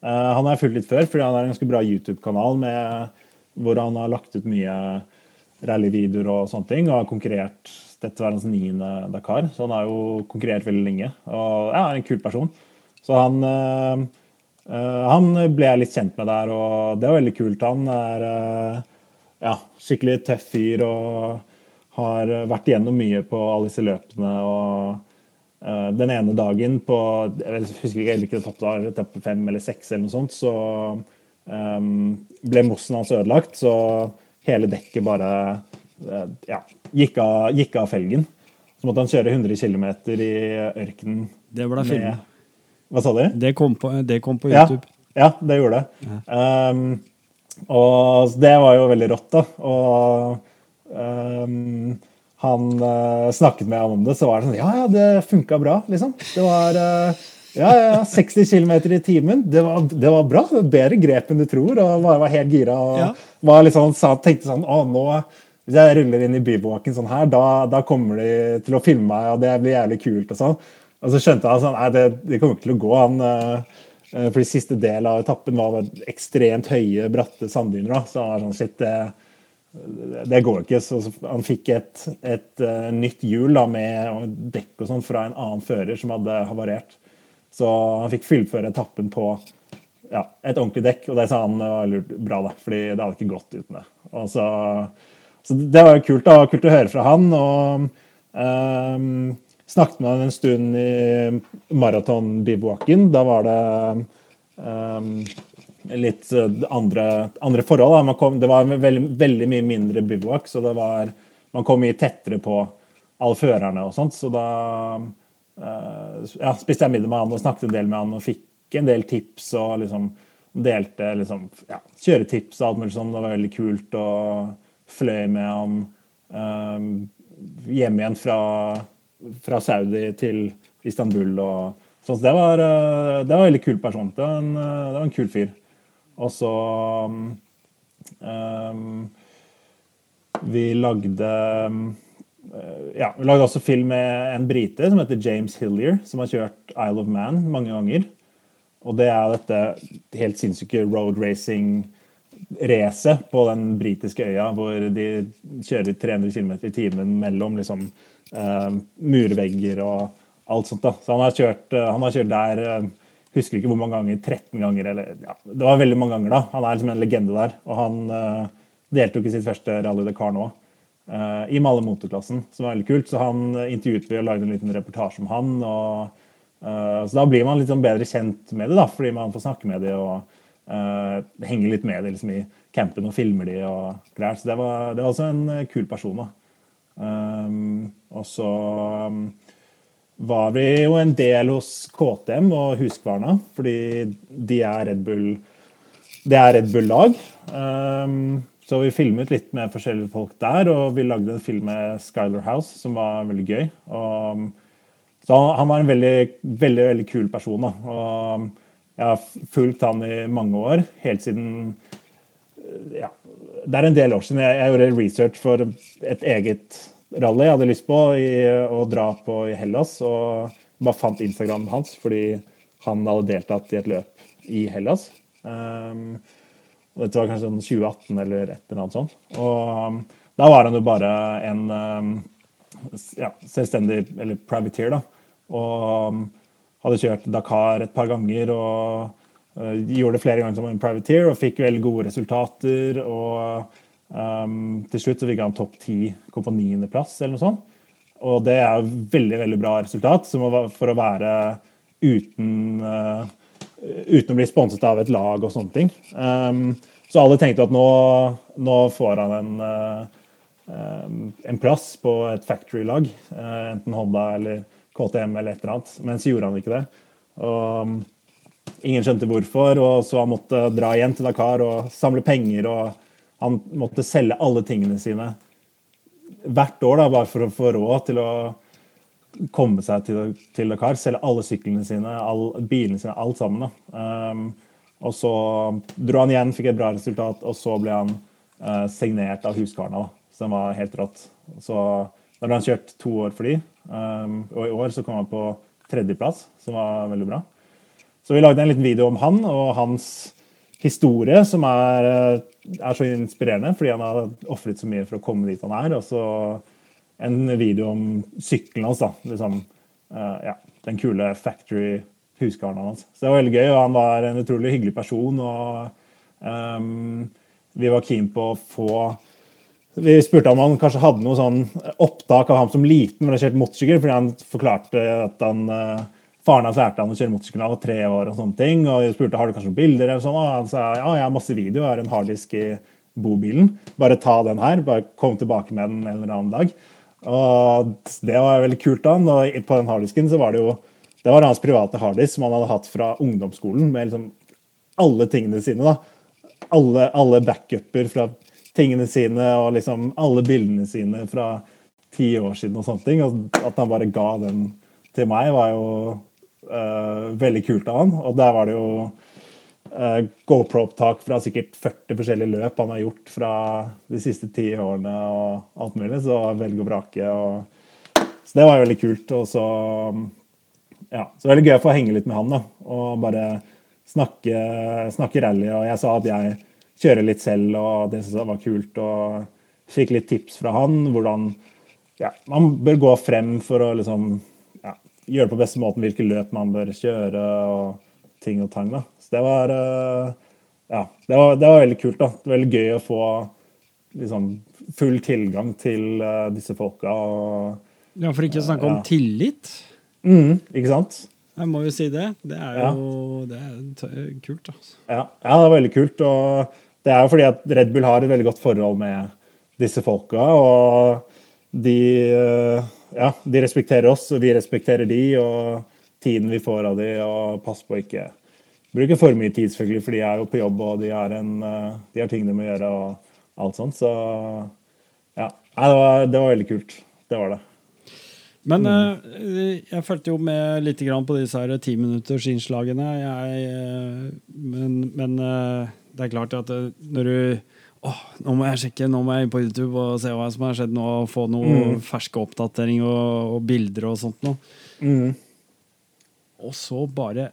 Uh, han har jeg fulgt litt før, fordi han har en ganske bra YouTube-kanal hvor han har lagt ut mye rallyvideoer og sånne ting. Og har konkurrert Dette var hans niende Dakar, så han har jo konkurrert veldig lenge. Og ja, er en kul person. Så han, uh, han ble jeg litt kjent med der, og det var veldig kult. Han er ja, skikkelig tøff fyr og har vært igjennom mye på alle disse løpene. og den ene dagen på jeg husker ikke hvilken etappe det var, etappe fem eller seks, eller noe sånt, så um, ble mossen hans ødelagt. Så hele dekket bare ja, gikk, av, gikk, av, felgen. Så måtte han kjøre 100 km i ørkenen. Det ble film. Hva sa du? Det kom på, det kom på YouTube. Ja, ja, det gjorde det. Ja. Um, og det var jo veldig rått, da. Og um, han uh, snakket med ham om det, så var det sånn Ja, ja, det funka bra, liksom. Det var uh, ja, ja, 60 km i timen. Det var, det var bra. Det var bedre grep enn du tror. Og var, var helt gira. og ja. var liksom, sa, tenkte sånn Å, nå Hvis jeg ruller inn i bybåken sånn her, da, da, kommer de til å filme meg, og det blir jævlig kult og sånn. Og så skjønte han sånn Nei, det, det kommer ikke til å gå. Han uh, for siste del av etappen var ekstremt høye, bratte sanddyner. Så han var sånn Shit, det det går ikke. Så han fikk et, et uh, nytt hjul da, med dekk og sånn fra en annen fører som hadde havarert. Så han fikk fullføre etappen på ja, et ordentlig dekk, og det sa han var lurt, bra, da, fordi det hadde ikke gått uten det. Så, så, det var jo kult, da, kult å høre fra han. og um, Snakket med han en stund i maratonbivuaken. Da var det um, litt eh, andre, andre forhold. Kom, det var veldig, veldig, mye mindre bivuak, så det var, man kom mye tettere på alle førerne og sånt. Så da uh, ja, spiste jeg middag med han og snakket en del med han og fikk en del tips og liksom delte liksom, ja, kjøretips og alt mulig sånn. Det var veldig kult og fløy med han um, hjem igjen fra, fra, Saudi til Istanbul og sånn. Så det var, det var en veldig kul person. Det var en, det var en kul fyr. Og så um, Vi lagde Ja, vi lagde også film med en brite som heter James Hillier, som har kjørt Isle of Man mange ganger. Og det er dette helt sinnssyke road racing-racet på den britiske øya, hvor de kjører 300 km i timen mellom liksom, murvegger og alt sånt. da. Så han har kjørt, uh, han har kjørt der uh, husker ikke hvor mange ganger, 13 ganger eller ja, Det var veldig mange ganger, da. Han er liksom en legende der. Og han uh, deltok i sitt første Rally Dakar nå. Uh, I Male motorklassen, som var veldig kult. Så han intervjuet vi og lagde en liten reportasje om han. og uh, Så da blir man litt sånn bedre kjent med det, da, fordi man får snakke med det og uh, henge litt med det liksom, i campen og filmer de og greier. Så det var, det var også en kul person. da. Um, og så um, var vi jo en del hos KTM og Huskvarna, fordi de er Red Bull det er Red Bull-lag. Um, så vi filmet litt med forskjellige folk der, og vi lagde en film med Skyler House som var veldig gøy. Og, så han var en veldig, veldig, veldig kul person. Da. Og jeg har fulgt han i mange år, helt siden Det er en del år siden jeg, jeg gjorde research for et eget rally jeg hadde lyst på i, å dra på i Hellas. Og bare fant Instagramen hans fordi han hadde deltatt i et løp i Hellas. Um, og dette var kanskje sånn 2018 eller et eller annet sånt. Og um, da var han jo bare en um, ja, selvstendig, eller privateer, da. Og um, hadde kjørt Dakar et par ganger og uh, gjorde det flere ganger som en privateer og fikk veldig gode resultater. og Um, til slutt så fikk han topp ti, kom på niendeplass eller noe sånt. Og det er veldig veldig bra resultat for å være uten, uh, uten å bli sponset av et lag og sånne ting. Um, så alle tenkte at nå, nå får han en, uh, en plass på et factory-lag. Uh, enten Honda eller KTM eller et eller annet. Men så gjorde han ikke det. Og ingen skjønte hvorfor, og så han måtte dra igjen til Dakar og samle penger. og han måtte selge alle tingene sine hvert år da, bare for å få råd til å komme seg til, til Dakar. Selge alle syklene sine, all, bilene sine, alt sammen. Um, og så dro han igjen, fikk et bra resultat, og så ble han uh, signert av Husqvarna, som var helt rått. Så da ble han kjørt to år for de, um, og i år så kom han på tredjeplass, som var veldig bra. Så vi lagde en liten video om han og hans historie, som er, eh, er så inspirerende, fordi han har ofret så mye for å komme dit han er. Og så en video om sykkelen hans. da, liksom, uh, ja, Den kule factory huskaren hans. Så det var veldig gøy, og han var en utrolig hyggelig person. og um, Vi var keen på å få vi spurte om han kanskje hadde noe sånn opptak av ham som liten når han kjørte motorsykkel, fordi han forklarte at han, uh, faren hans lærte han å kjøre motorsykkel da han var tre år. Og sånne ting, og jeg spurte har du kanskje noen bilder, eller sånn, og han sa ja, jeg har masse video, jeg har en harddisk i bobilen. Bare ta den her, bare kom tilbake med den en eller annen dag. Og Det var veldig kult. da, og På den harddisken så var det jo det var hans private harddisk som han hadde hatt fra ungdomsskolen, med liksom alle tingene sine. da. Alle, alle backuper fra tingene sine og liksom alle bildene sine fra ti år siden og sånne ting. Og at han bare ga den til meg, var jo veldig kult av han. Og der var det jo uh, GoPro-opptak fra sikkert 40 forskjellige løp han har gjort fra de siste ti årene og alt mulig. Så velge og vrake. Og, så det var jo veldig kult. Og så ja, så veldig gøy å få henge litt med han da, og bare snakke, snakke rally. Og jeg sa at jeg kjører litt selv, og det syntes jeg var kult. Og fikk litt tips fra han hvordan ja, man bør gå frem for å liksom gjøre på beste måten, hvilke løp man bør kjøre og ting og tang. da. Så det var eh, ja, det var, det var veldig kult. da. Veldig gøy å få liksom, full tilgang til uh, disse folka. Og, ja, for ikke å snakke om tillit. Mm, ikke sant? Jeg må jo si det. Det er jo det er kult. Altså. Ja, ja, det var veldig kult. og det er jo fordi at Red Bull har et veldig godt forhold med disse folka. Og de, eh, ja, de respekterer oss, og vi respekterer de, og tiden vi får av de, og pass på ikke bruke for mye tid, selvfølgelig, for de er jo på jobb, og eh, de har ting de må gjøre, og alt sånt. Så ja. Nei, det, var, det var veldig kult. Det var det. Men mm. eh, jeg fulgte jo med litt på disse her timinuttersinnslagene. Men, men uh, det er klart at eh, når du åh, nå må jeg sjekke, nå må jeg inn på YouTube og se hva som har skjedd nå, og få noen mm. ferske oppdateringer og, og, bilder og sånt noe. Mm. Og så bare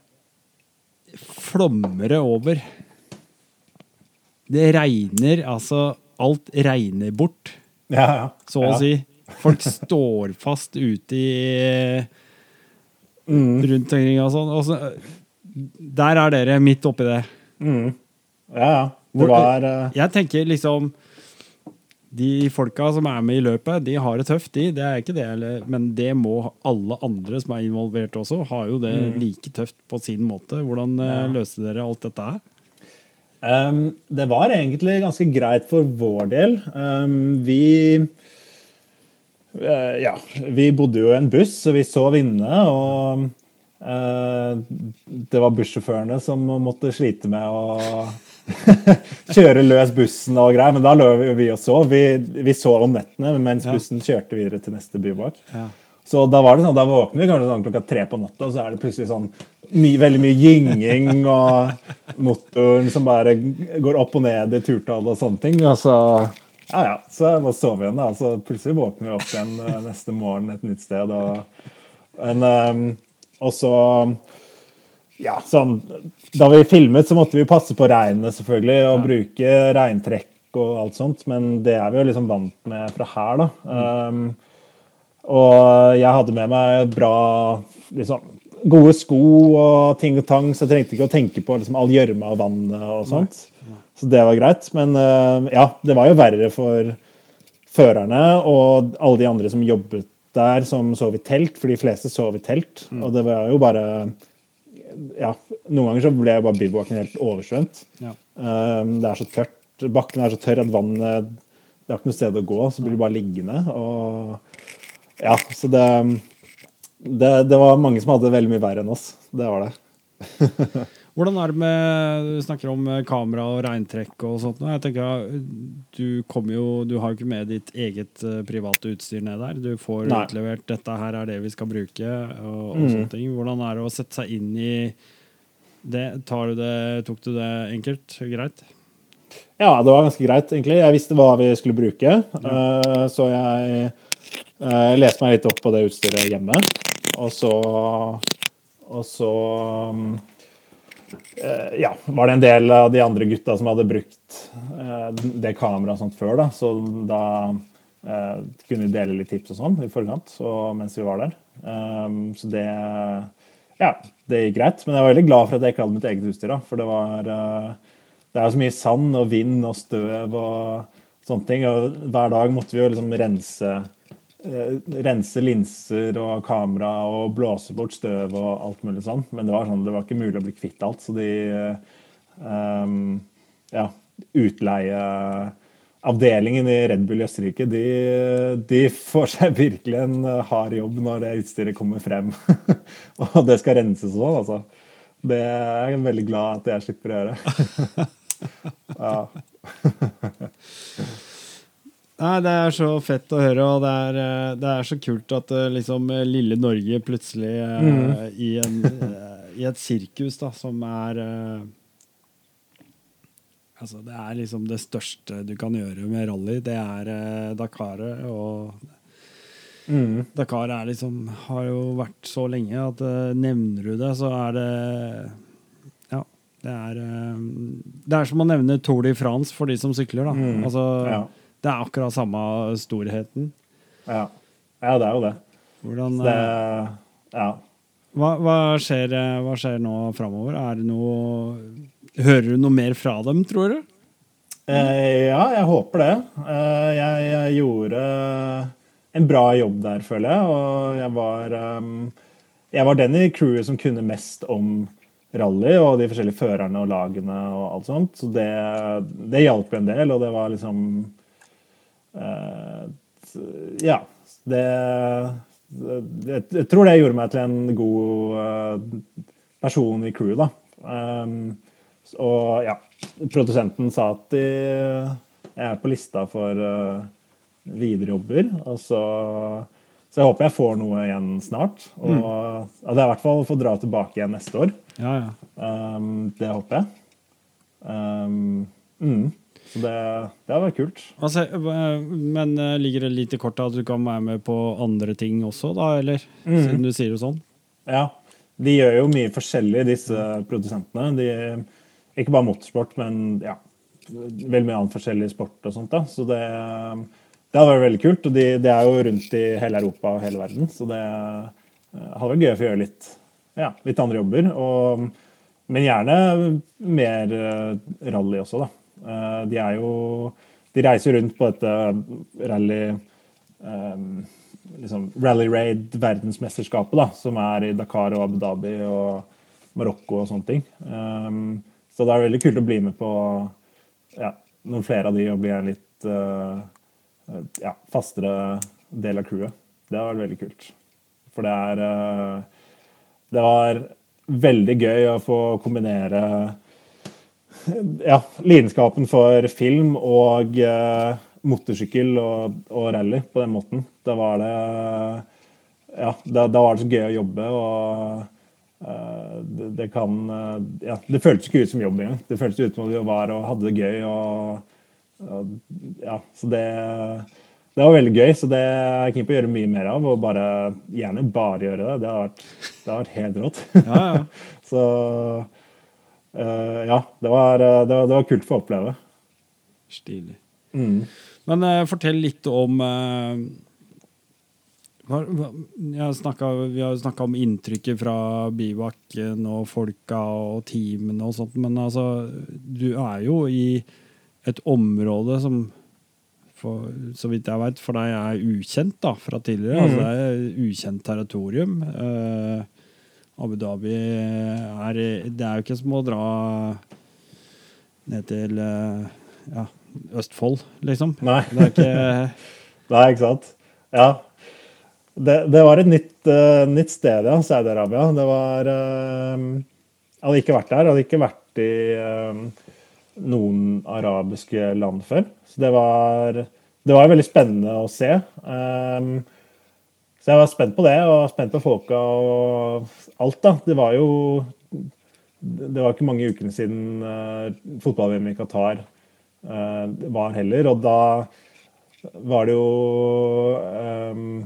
flommer det over. Det regner, altså Alt regner bort, ja, ja. så å ja. si. Folk står fast ute i mm. rundt omkring og sånn. Og så, der er dere midt oppi det. Mm. Ja, ja. Var uh... Jeg tenker liksom De folka som er med i løpet, de har det tøft, de. Det er ikke det, men det må alle andre som er involvert også, har jo det mm. like tøft på sin måte. Hvordan uh, ja. løste dere alt dette her? Um, det var egentlig ganske greit for vår del. Um, vi uh, Ja, vi bodde jo i en buss, så vi sov inne. Og uh, det var bussjåførene som måtte slite med å kjøre løs bussen og greier. Men da lå vi og sov. Vi, vi sov om nettene mens bussen kjørte videre til neste byvåk. Ja. Så da var det sånn, da våkner vi kanskje sånn klokka tre på natta, og så er det plutselig sånn my, veldig mye gynging og motoren som bare går opp og ned i turtall og sånne ting. Og så ja, ja, så bare sover vi igjen. da, så Plutselig våkner vi opp igjen eh, neste morgen et nytt sted. Og, en, um, og så ja, sånn, Da vi filmet, så måtte vi passe på regnet selvfølgelig, og ja. bruke regntrekk og alt sånt, men det er vi jo liksom vant med fra her, da. Mm. Um, og jeg hadde med meg bra liksom, gode sko og ting og tang, så jeg trengte ikke å tenke på liksom, all gjørma og vannet og sånt. Så det var greit. Men uh, ja, det var jo verre for førerne og alle de andre som jobbet der, som sov i telt, for de fleste sov i telt. Mm. Og det var jo bare ja, noen ganger så ble bare bivouaken helt oversvømt. Ja. Um, det er så tørt. Bakken er så tørr at vannet Det har ikke noe sted å gå, så blir du bare liggende. Og ja, så det, det, det var mange som hadde veldig mye verre enn oss. Det var det. Hvordan er det med Du snakker om eh, kamera og regntrekk og sånt. Jeg tenker, Du kommer jo, du har jo ikke med ditt eget uh, private utstyr ned der. Du får Nei. utlevert 'dette her er det vi skal bruke'. og, og mm. sånne ting. Hvordan er det å sette seg inn i det? Du det? Tok du det enkelt? Greit? Ja, det var ganske greit, egentlig. Jeg visste hva vi skulle bruke. Ja. Uh, så jeg leste meg litt opp på det utstyret hjemme. Og så, og så eh, ja, var det en del av de andre gutta som hadde brukt eh, det kameraet sånt før, da. Så da eh, kunne vi dele litt tips og sånn i forkant mens vi var der. Um, så det Ja, det gikk greit. Men jeg var veldig glad for at jeg ikke hadde mitt eget utstyr, da. For det var Det er jo så mye sand og vind og støv og sånne ting. Og hver dag måtte vi jo liksom rense Eh, rense linser og kamera og blåse bort støv og alt mulig sånn. Men det var, sånn, det var ikke mulig å bli kvitt alt. Så de um, ja, utleieavdelingen i Red Bull i Østerrike, de, de, får seg virkelig en hard jobb når det utstyret kommer frem. og det skal renses og sånn, altså. Det er jeg veldig glad at jeg slipper å gjøre. ja. Nei, Det er så fett å høre, og det er, eh, det er så kult at eh, liksom eh, lille Norge plutselig mm. i, en, i, et sirkus da, som er Altså, det er liksom det største du kan gjøre med rally. Det er Dakaret. Og mm. Dakar er liksom, har jo vært så lenge at nevner du det, så er det Ja. Det er, det er som å nevne Tour de France for de som sykler, da. Mm. Altså, ja det er akkurat samme storheten. Ja. ja det er jo det. Hvordan det, eh, Ja. Hva, hva, skjer, eh, hva skjer nå framover? Er Hører du noe mer fra dem, tror du? Eh, ja, jeg håper det. Eh, jeg, jeg, gjorde en bra jobb der, føler jeg. Og jeg var, um, jeg var den i crewet som kunne mest om rally og de forskjellige førerne og lagene og alt sånt. Så det, det hjalp en del, og det var liksom ja. Det, Jeg tror det gjorde meg til en god eh, person i crewet, da. Um, og ja, produsenten sa at de, jeg er på lista for uh, videre jobber. Og så, så jeg håper jeg får noe igjen snart. Og mm. at jeg i hvert fall får dra tilbake igjen neste år. Ja, ja. Um, det håper jeg. Um, mm. Så det, det har vært kult. Altså, men uh, ligger det litt i kortet at du kan være med på andre ting også, da, eller? Mm. Siden du sier det sånn? Ja. De gjør jo mye forskjellig, disse produsentene. De, ikke bare motorsport, men ja, veldig mye annet forskjellig sport og sånt. da. Så det, det hadde vært veldig kult. Og de, de, er jo rundt i hele Europa og hele verden, så det uh, hadde vært gøy å få gjøre litt, ja, litt andre jobber. Og, men gjerne mer rally også, da. Eh, de er jo De reiser rundt på dette rally um, liksom Rally Raid verdensmesterskapet, da, som er i Dakar og Abu Dhabi og Marokko og sånne ting. Så det er veldig kult å bli med på ja, noen flere av de og bli en litt ja, fastere del av crewet. Det har vært veldig kult. For det er Det var veldig gøy å få kombinere ja, lidenskapen for film og eh, motorsykkel og, og, rally på den måten. Da var det ja, da, da, var det så gøy å jobbe, og eh, det, det, kan uh, ja, Det føltes ikke ut som jobb engang. Det føltes ut som vi var og hadde det gøy. Og, og, ja, så det, det var veldig gøy, så det er jeg keen på å gjøre mye mer av. Og bare, gjerne bare gjøre det. Det har vært, det har vært helt rått. Ja, ja. så Uh, ja, det var, eh, det, var, det var, kult for å oppleve. Stilig. Mm. Men uh, fortell litt om uh, hva, hva, snakket, Vi har snakka om inntrykket fra bivakken og folka og teamene og sånt, men altså Du er jo i et område som for, så vidt jeg veit, for deg er ukjent da, fra tidligere. Mm. Altså, det er ukjent territorium. Uh, Abu Dhabi er Det er jo ikke som å dra ned til eh, ja, Østfold, liksom. Nei. Det er ikke Nei, ikke sant. Ja. Det, det var et nytt, uh, nytt sted, ja. Saudi-Arabia. Det var uh, Jeg hadde ikke vært der. Jeg hadde ikke vært i uh, noen arabiske land før. Så det var, det var veldig spennende å se. Um, så jeg var spent på det, og spent på folka og alt, da. Det var jo Det var ikke mange ukene siden uh, fotball-VM i Qatar uh, var heller, og da var det jo um,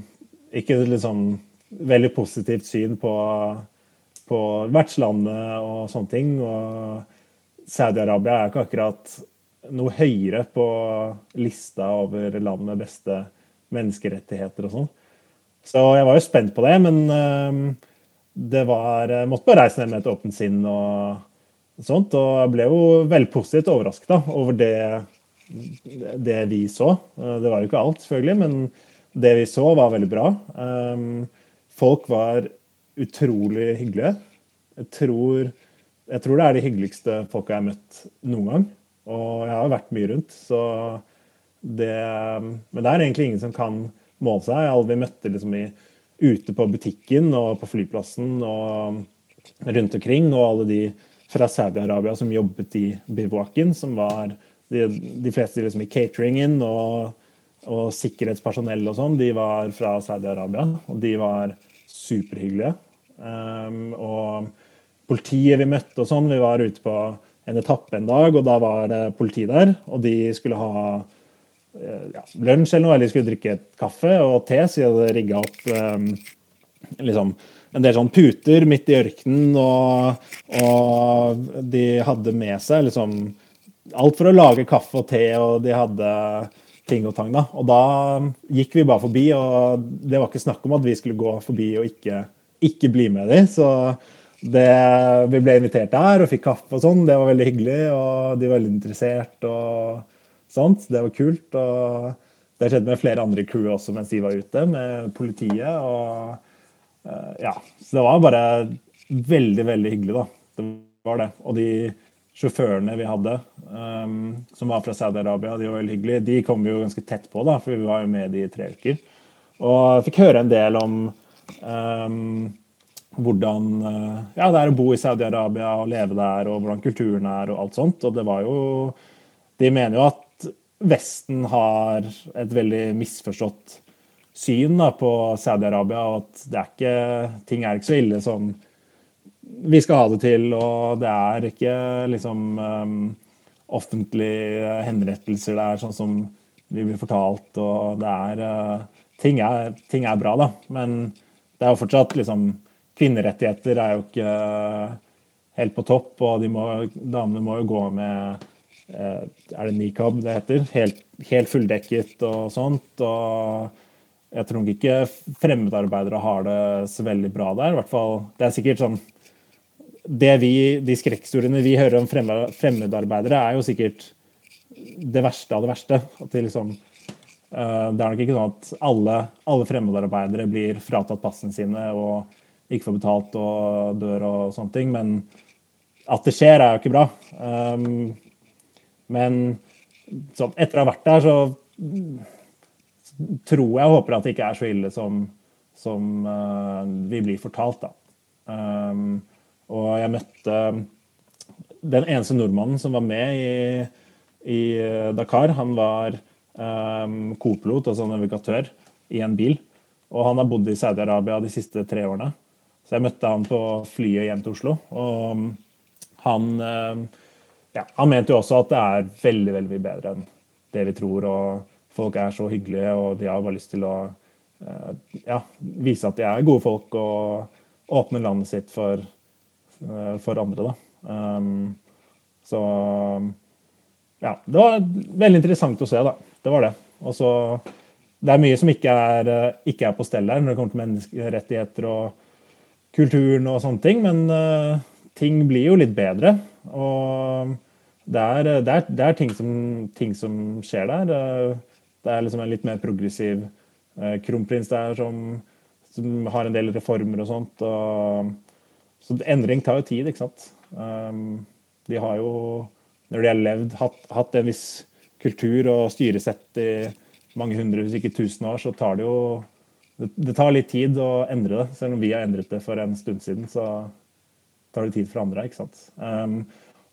ikke liksom veldig positivt syn på på vertslandet og sånne ting. Og Saudi-Arabia er ikke akkurat noe høyere på lista over land med beste menneskerettigheter og sånn. Så jeg var jo spent på det, men uh, det var Jeg måtte bare reise ned med et åpent sinn og sånt. Og jeg ble jo veldig positivt overrasket over det, det vi så. Uh, det var jo ikke alt, selvfølgelig, men det vi så, var veldig bra. Um, folk var utrolig hyggelige. Jeg tror, jeg tror, det er de hyggeligste folka jeg har møtt noen gang. Og jeg har vært mye rundt, så det Men det er egentlig ingen som kan måle seg. Alle vi møtte liksom i, ute på butikken og på flyplassen og rundt omkring, og alle de fra Saudi-Arabia som jobbet i bivouaken, som var de, de fleste liksom i cateringen og, og sikkerhetspersonell og sånn, de var fra Saudi-Arabia. Og de var superhyggelige. Um, og politiet vi møtte og sånn, vi var ute på en etappe en dag, og da var det politi der. Og de skulle ha ja, lunsj eller noe, eller skulle drikke kaffe og te, så de hadde rigga opp um, liksom, en del sånn puter midt i ørkenen, og, og, de hadde med seg liksom alt for å lage kaffe og te, og de hadde ting og tang. da. Og da gikk vi bare forbi, og det var ikke snakk om at vi skulle gå forbi og ikke, ikke bli med de, Så det, vi ble invitert der og fikk kaffe og sånn. Det var veldig hyggelig, og de var veldig interessert og sånt. Det var kult. og det skjedde med flere andre crew også mens de var ute, med politiet. og uh, ja, Så det var bare veldig, veldig hyggelig, da. Det var det. Og de sjåførene vi hadde, um, som var fra Saudi-Arabia, de var veldig hyggelige. De kom vi jo ganske tett på, da, for vi var jo med de i tre uker. Og jeg fikk høre en del om um, hvordan eh, ja, det er å bo i Saudi-Arabia og leve der, og hvordan kulturen er og alt sånt. Og det var jo De mener jo at Vesten har et veldig misforstått syn da, på Saudi-Arabia, og at er ikke, ting er ikke så ille som vi skal ha det til, og det er ikke liksom um, offentlige henrettelser der, sånn som vi blir fortalt, og det er, uh, ting er ting er bra, da. Men det er jo fortsatt liksom kvinnerettigheter er jo ikke helt på topp, og de må, damene må jo gå med Er det nikab det heter? Helt, helt fulldekket og sånt. og jeg tror ikke fremmedarbeidere har det så veldig bra der. Hvert fall, det er sikkert sånn det vi, De skrekkhistoriene vi hører om fremmedarbeidere, er jo sikkert det verste av det verste. At det liksom, uh, det er nok ikke sånn at alle, alle fremmedarbeidere blir fratatt passene sine og ikke får betalt og dør og sånne ting. Men at det skjer, er jo ikke bra. Um, men sånn, etter å ha vært der, så tror jeg og håper at det ikke er så ille som, som uh, vi blir fortalt. da. Um, og jeg møtte den eneste nordmannen som var med i, i Dakar. Han var um, kopilot, altså navigatør, i en bil. Og han har bodd i Saudi-Arabia de siste tre årene. Så jeg møtte han på flyet hjem til Oslo. Og han, eh, ja, han mente jo også at det er veldig veldig mye bedre enn det vi tror. Og folk er så hyggelige, og de har bare lyst til å eh, ja, vise at de er gode folk og åpne landet sitt for, eh, for andre. Da. Um, så ja, det var veldig interessant å se, da. Det var det. Og så Det er mye som ikke er, ikke er på stell her når det kommer til menneskerettigheter og kulturen og sånne ting, men uh, ting blir jo litt bedre. Og det er, det er, det er ting, som, ting, som, skjer der. Det er liksom en litt mer progressiv uh, kronprins der som, som, har en del reformer og sånt. Og, så endring tar jo tid, ikke sant. Um, de har jo, når de har levd, hatt, hatt en viss kultur og styresett i mange hundre, hvis ikke tusen år, så tar det jo det, det, tar litt tid å endre det. Selv om vi har endret det for en stund siden, så tar det tid for andre. ikke sant? Um,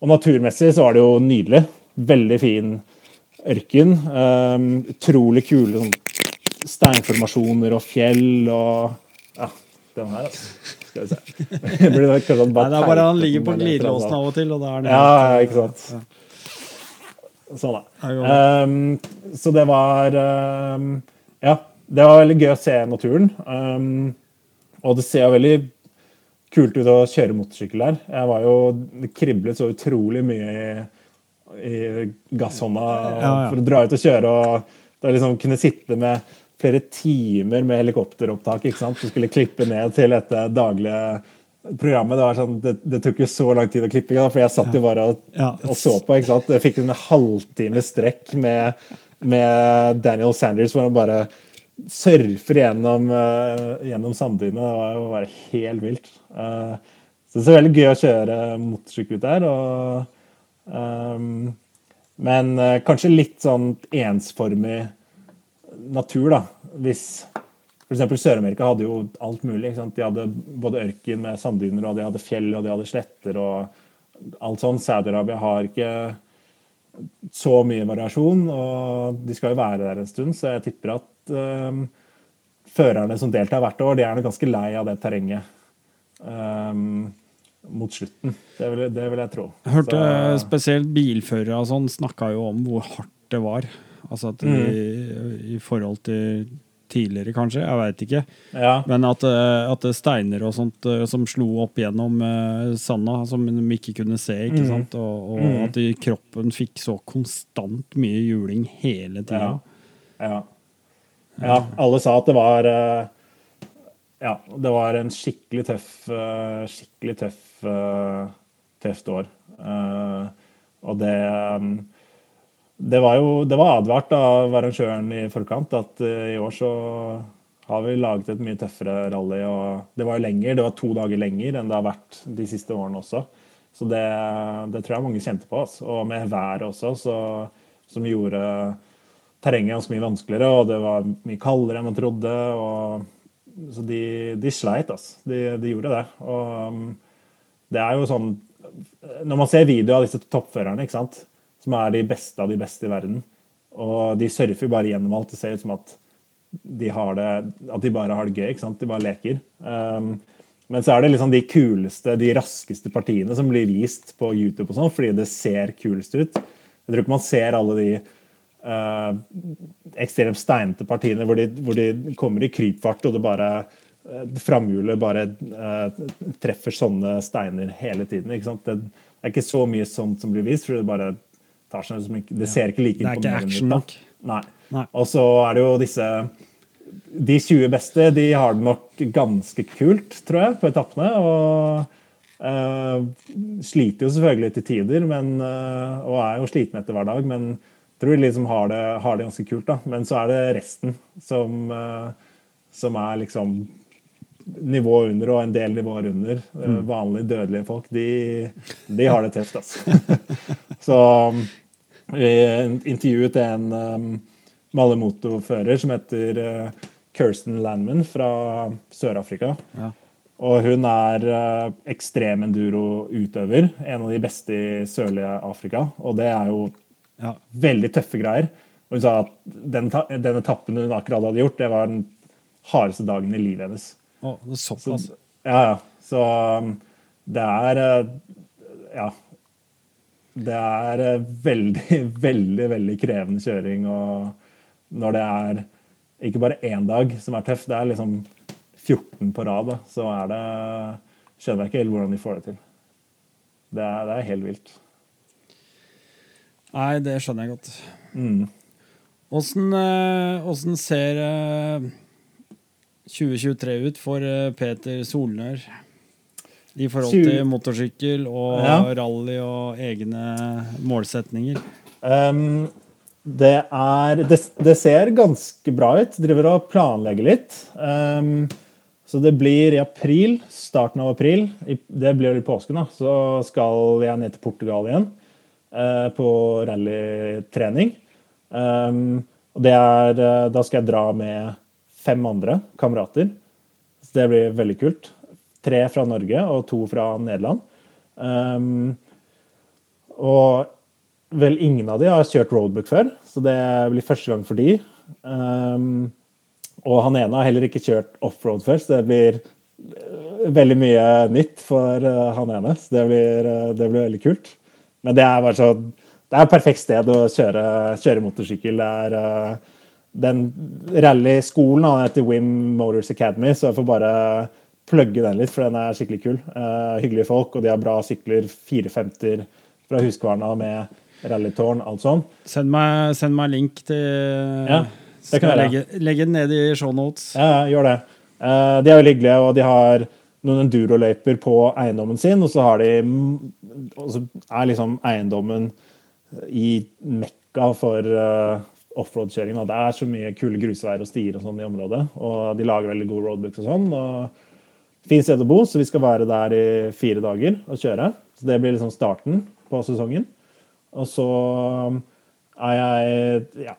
og naturmessig så var det jo nydelig. Veldig fin ørken. Um, utrolig kule sånn, steinformasjoner og fjell og Ja, den her, altså. Skal vi se. det blir kanskje bare Nei, det er bare han ligger på glidelåsen av og til, og da er det Ja, ikke sant. Sånn, da. Um, så det var um, Ja det var veldig gøy å se naturen. Og det ser jo veldig kult ut å kjøre motorsykkel der. Jeg var jo, Det kriblet så utrolig mye i, i gasshånda Ja, for å dra ut og kjøre. og da liksom kunne sitte med flere timer med helikopteropptak. ikke sant? Du skulle klippe ned til dette daglige programmet. Det, var sånn, det, det tok jo så lang tid å klippe, for jeg satt jo bare og, og så på. ikke sant? Jeg fikk en halvtime strekk med, med Daniel Sanders hvor han bare surfer gjennom, uh, gjennom sanddynet. Det var jo bare helt vilt. Eh, så det er veldig gøy å kjøre motorsykkel ut der. og um, men eh, kanskje litt sånn ensformig natur, da. Hvis f.eks. Sør-Amerika hadde jo alt mulig. De hadde både ørken med sanddyner, og de hadde fjell, og de hadde sletter og alt sånn. Saudi-Arabia har ikke så mye variasjon, og de skal jo være der en stund, så jeg tipper at eh, førerne som deltar hvert år, de er nok ganske lei av det terrenget Um, mot slutten. Det vil, det vil jeg tro. Jeg hørte Så- spesielt bilførere og sånn snakka jo om hvor hardt det var. Altså at Mm. i, I forhold til tidligere, kanskje. Jeg veit ikke. ja. Men at, eh, at det steiner og sånt eh, som slo opp gjennom eh, sanda, som de ikke kunne se. ikke Mm. sant? Og, og Mm. at kroppen fikk så konstant mye juling hele tida. Ja. Ja. Ja, alle sa at det var eh, Ja, det var en skikkelig tøff eh, Skikkelig tøff eh, tøft år. Og det det var jo det var advart av arrangøren i forkant at i år så har vi laget et mye tøffere rally. og Det var jo lenger, det var to dager lenger enn det har vært de siste årene også. Så det, det tror jeg mange kjente på. Altså. Og med været også, så, som gjorde terrenget ganske mye vanskeligere. Og det var mye kaldere enn man trodde. Og, så de, de sleit, altså. De, de gjorde det. Og um, det er jo sånn Når man ser video av disse toppførerne, ikke sant? som er de beste av de beste i verden, og de surfer bare gjennom alt, det ser ut som at de, har det, at de bare har det gøy. ikke sant? De bare leker. Um, men så er det liksom de kuleste, de raskeste partiene som blir vist på YouTube, og sånn, fordi det ser kulest ut. Jeg tror ikke man ser alle de eh, ekstremt steinete partiene hvor de, hvor de kommer i krypfart, og det bare uh, framhjulet bare eh, treffer sånne steiner hele tiden. ikke sant? Det, det er ikke så mye sånt som blir vist, for det bare tar seg som ikke, det ser ikke like Det er ikke imponerende action nok. Nei. Nei. Og så er det jo disse De 20 beste de har det nok ganske kult, tror jeg, på etappene. Og Uh, sliter jo selvfølgelig til tider, men, uh, og er jo sliten etter hver dag. Men tror de liksom har det, har det ganske kult. da. Men så er det resten som, eh, som er liksom nivået under og en del nivåer under. Mm. Vanlige dødelige folk, de, de har det tøft, altså. så vi intervjuet en um, Malemoto-fører som heter uh, Kirsten Landman fra Sør-Afrika. Ja. Og hun er uh, ekstrem enduro-utøver. En av de beste i sørlige Afrika. Og det er jo Ja. veldig tøffe greier. Og hun sa at den, den etappen hun akkurat hadde gjort, det var den hardeste dagen i livet hennes. Å, det er såpass. Ja, ja. Så um, det er uh, Ja. Det er uh, veldig, veldig, veldig krevende kjøring. Og når det er ikke bare én dag som er tøff, det er liksom 14 på rad, da, så er det Skjønner jeg ikke helt hvordan de får det til. Det er, det er helt vilt. Nei, det skjønner jeg godt. Mm. Åssen eh, åssen ser eh, 2023 ut for eh, Peter Solnør? I forhold til motorsykkel og Ja. rally og egne målsetninger. Um, det er det, det ser ganske bra ut. Driver og planlegger litt. Um, så det blir i april, starten av april, det blir i påsken, da, så skal jeg ned til Portugal igjen eh, på rallytrening. Um, og det er, eh, da skal jeg dra med fem andre kamerater. Så det blir veldig kult. Tre fra Norge og to fra Nederland. Um, og vel ingen av de har kjørt roadbook før, så det blir første gang for de. Um, og han ene har heller ikke kjørt offroad før, så det blir eh, veldig mye nytt for eh, han ene. Så det blir, eh, det blir veldig kult. Men det er bare så Det er et perfekt sted å kjøre, kjøre motorsykkel. Det er uh, den rallyskolen heter Wim Motors Academy, så jeg får bare plugge den litt, for den er skikkelig kul. Uh, hyggelige folk, og de har bra sykler. 450 fra Huskvarna med rallytårn, alt sånn. Send meg, send meg link til Ja, det kan jeg jeg legge, legge den ned i shownotes. Ja, ja, gjør det. Uh, de er veldig hyggelige, og de har noen enduroløyper på eiendommen sin, og så de og så er liksom eiendommen i mekka for uh, offroad-kjøring. Det er så mye kule grusveier og stier og sånn i området, og de lager veldig gode roadbooks og sånn. og Fint sted å bo, så vi skal være der i fire dager og kjøre. Så Det blir liksom starten på sesongen. Og så er jeg ja,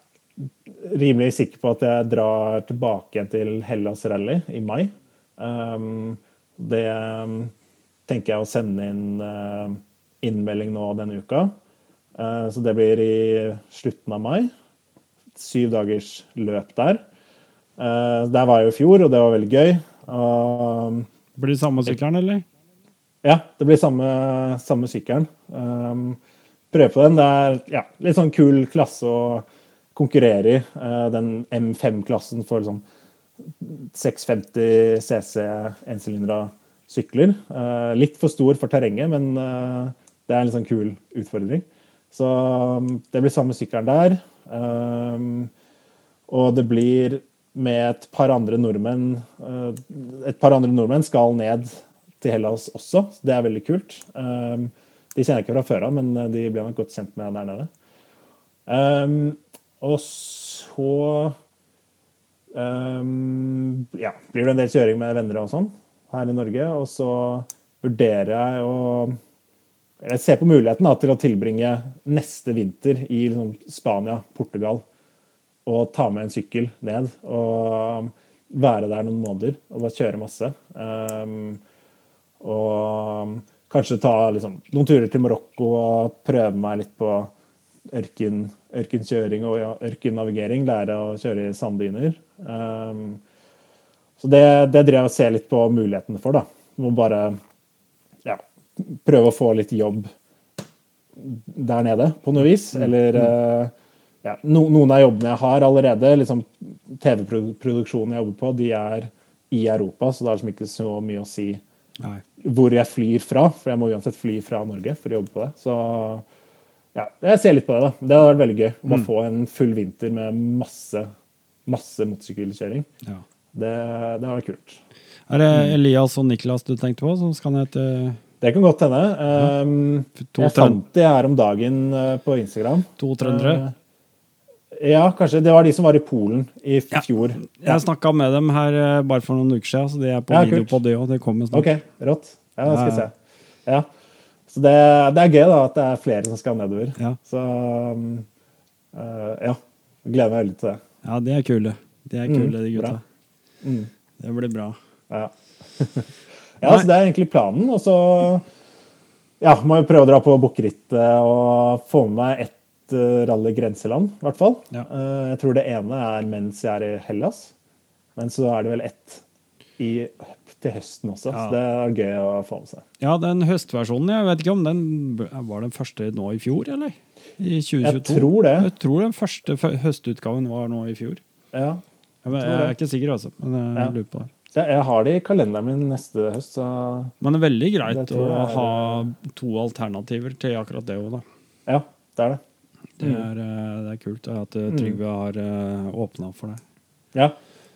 rimelig sikker på at jeg drar tilbake til Hellas Rally i mai. Um, det um, tenker jeg å sende inn uh, innmelding nå denne uka. Uh, så det blir i slutten av mai. Syv dagers løp der. Uh, der var jeg jo i fjor, og det var veldig gøy. Det Blir det samme sykkelen, eller? ja, det blir samme, samme sykkelen. Um, prøve på den. Det er ja, litt sånn kul klasse å konkurrere i. Den M5-klassen for liksom 650 cc ensylindra sykler. Uh, litt for stor for terrenget, men uh, det er en litt sånn kul utfordring. Så um, det blir samme sykkelen der. Um, og det blir med et par andre nordmenn uh, Et par andre nordmenn skal ned til Hellas også. Det er veldig kult. Um, de kjenner jeg ikke fra før av, men de blir nok godt kjent med der nede. Og så um, ja, blir det en del kjøring med venner og sånn her i Norge. Og så vurderer jeg å Jeg ser på muligheten da, til å tilbringe neste vinter i liksom, Spania, Portugal, og ta med en sykkel ned. Og være der noen måneder og bare kjøre masse. Um, og kanskje ta liksom, noen turer til Marokko og prøve meg litt på ørken, ørkenkjøring og ja, ørkennavigering. Lære å kjøre i sanddyner. Um, så det, det drev jeg og ser litt på mulighetene for. da. Må bare ja, prøve å få litt jobb der nede, på noe vis. Eller uh, ja, no, noen av jobbene jeg har allerede, liksom TV-produksjonen jeg jobber på, de er i Europa, så det er liksom ikke så mye å si Nei. hvor jeg flyr fra. For jeg må uansett fly fra Norge for å jobbe på det. Så ja, jeg ser litt på det. da. Det hadde vært veldig gøy. Å mm. få en full vinter med masse, masse motorsykkelkjøring. Ja. Det, det hadde vært kult. Er det Elias og Niklas du tenkte på, som skal ned til Det kan godt hende. Um, jeg fant de her om dagen uh, på Instagram. to trøndere? Uh, ja, kanskje. Det var de som var i Polen i Ja. fjor. Jeg snakka med dem her eh, bare for noen uker siden, så de er på Ja, video kult. på det òg. Det kommer snart. OK, rått. Ja, det skal Ja, se. Ja. Så det, det er gøy da, at det er flere som skal nedover. Ja. Så uh, ja. Gleder meg veldig til det. ja, de er kule. De er Mm, kule, de gutta. Mm. Det blir bra. Ja. ja, så det er egentlig planen. Og så ja, må jeg prøve å dra på Bukkerittet og få med meg ett uh, rally grenseland, i hvert fall. Ja. Uh, jeg tror det ene er mens jeg er i Hellas. Men så er det vel ett i, til høsten også, Ja. så det er gøy å få med seg. Ja, den høstversjonen, jeg vet ikke om den var den første nå i fjor, eller? I 2022? Jeg tror det. Jeg tror den første høstutgaven var nå i fjor. Ja. Jeg, vet- jeg er ikke sikker, altså. Men jeg Ja. lurer på det. Jeg, jeg har det i kalenderen min neste høst, så Men det er veldig greit å er- ha to alternativer til akkurat det òg, da. ja, det er det. Det er, eh, det er kult at eh, Trygve har åpna for det. Ja.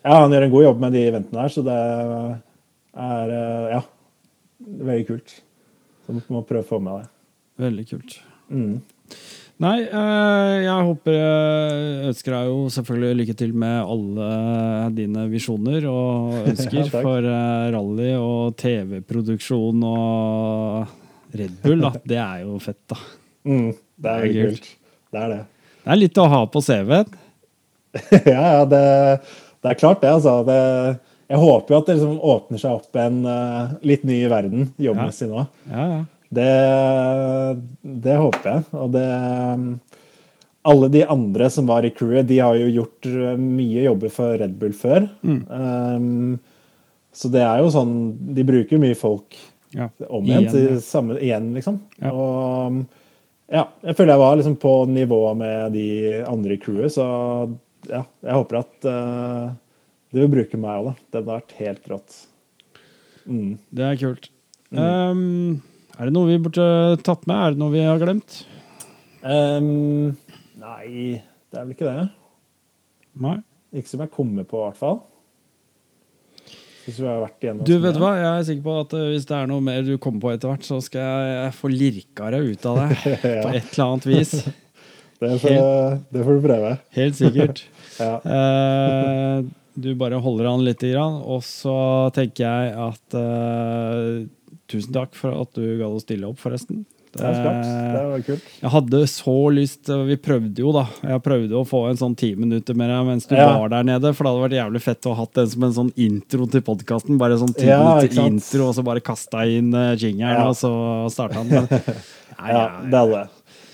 ja, han gjør en god jobb med de eventene her, så det er eh, ja, veldig kult. Så vi må prøve å få med det. Veldig kult. Mm. Nei, eh, jeg håper jeg ønsker deg jo selvfølgelig lykke til med alle dine visjoner og ønsker Ja, for eh, rally og TV-produksjon og Red Bull. Da. Det er jo fett, da. Mm, det er er veldig kult. Det er det. Det er litt å ha på CV-en. ja, ja, det, det er klart det, altså. Det, jeg håper jo at det liksom åpner seg opp en uh, litt ny verden jobbmessig nå. Ja, ja. Det, det håper jeg. Og det Alle de andre som var i crewet, de har jo gjort eh, mye jobber for Red Bull før. Mm. Um, så det er jo sånn De bruker mye folk ja. om igjen, Igjen, samme, igjen liksom. Ja. Og ja, jeg føler jeg var liksom på nivå med de andre i crewet, så ja, jeg håper at eh, de vil bruke meg òg, da. Det hadde vært helt rått. Mm. Det er kult. Um, er det noe vi burde tatt med? Er det noe vi har glemt? Um, nei, det er vel ikke det. Nei. Ikke som jeg kommer på, i hvert fall. Hvis vi har vært Du, vet du hva? Jeg er sikker på at eh, hvis det er noe mer du kommer på etter hvert, så skal jeg, få lirka deg ut av deg på et eller annet vis. det, får, det får du prøve. Helt sikkert. Ja. Eh, du bare holder an litt, og så tenker jeg at uh, Tusen takk for at du gadd å stille opp, forresten. Det. Eh, Det var kult. Jeg hadde så lyst Vi prøvde jo, da. Jeg prøvde å få en sånn ti minutter med deg mens du Ja. var der nede. For det hadde vært jævlig fett å ha hatt den som en sånn intro til podkasten. Bare sånn ti Ja, minutter intro, og så bare kasta inn uh, jingeren, Ja. og så starta den. Men, nei, Ja, det hadde det.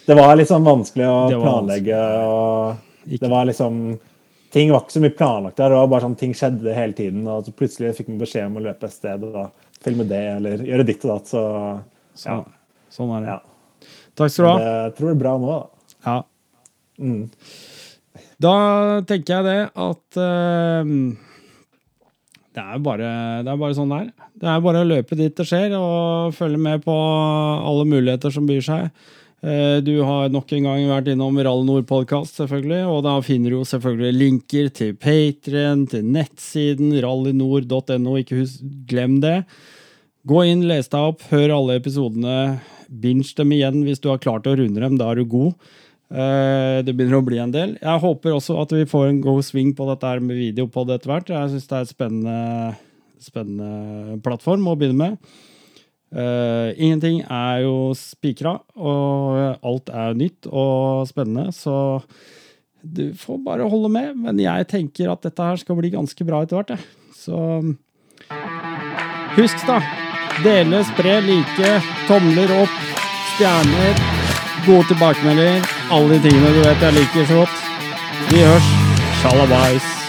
Det var sånn vanskelig å var planlegge. og Det var liksom Ting var ikke så mye planlagt der. Det var bare sånn ting skjedde hele tiden. Og så plutselig fikk vi beskjed om å løpe et sted og da filme det, eller gjøre ditt og datt. Så så, ja. Sånn er det. ja. Takk skal du ha. Det tror jeg er bra nå, da. Ja. Mm. Da tenker jeg det at uh, det, er bare, det er bare sånn det er. Det er bare å løpe dit det skjer, og følge med på alle muligheter som byr seg. Eh, Du har nok en gang vært innom Rall Nord-podkast, selvfølgelig. Og da finner du selvfølgelig linker til Patrion, til nettsiden rallynord.no. Ikke husk, glem det. Gå inn, les deg opp, hør alle episodene. Binge dem igjen hvis du har klart å runde dem. Da er du god. Eh, Det begynner å bli en del. Jeg håper også at vi får en god sving på dette her med video på det etter hvert. Jeg syns det er et spennende, spennende plattform å begynne med. Eh, ingenting er jo spikra, og alt er nytt og spennende, så du får bare holde med. Men jeg tenker at dette her skal bli ganske bra etter hvert, jeg. Så husk, da. Dele, spre, like, tomler opp, stjerner, gode tilbakemeldinger. Alle de tingene du vet jeg liker så godt. Vi hørs. Shalabais.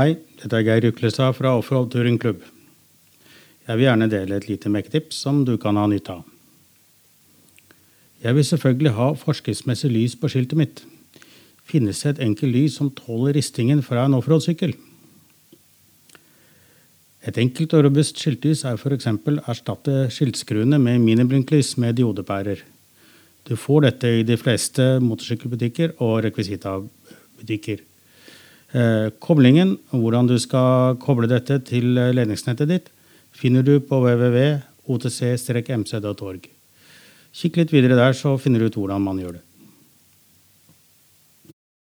Hei, dette er Geir Uklestad fra Offroad Turingklubb. Jeg vil gjerne dele et lite mekketips som du kan ha nytte av. Jeg vil selvfølgelig ha forskriftsmessig lys på skiltet mitt. Finnes det et enkelt lys som tåler ristingen fra en offroad-sykkel? Et enkelt og robust skiltlys er f.eks. erstatte skiltskruene med miniblinklys med diodepærer. Du får dette i de fleste motorsykkelbutikker og rekvisitabutikker. Eh, Koblingen, hvordan du skal koble dette til eh, ledningsnettet ditt, finner du på www.otc-mc.org. Kikk litt videre der, så finner du ut hvordan man gjør det.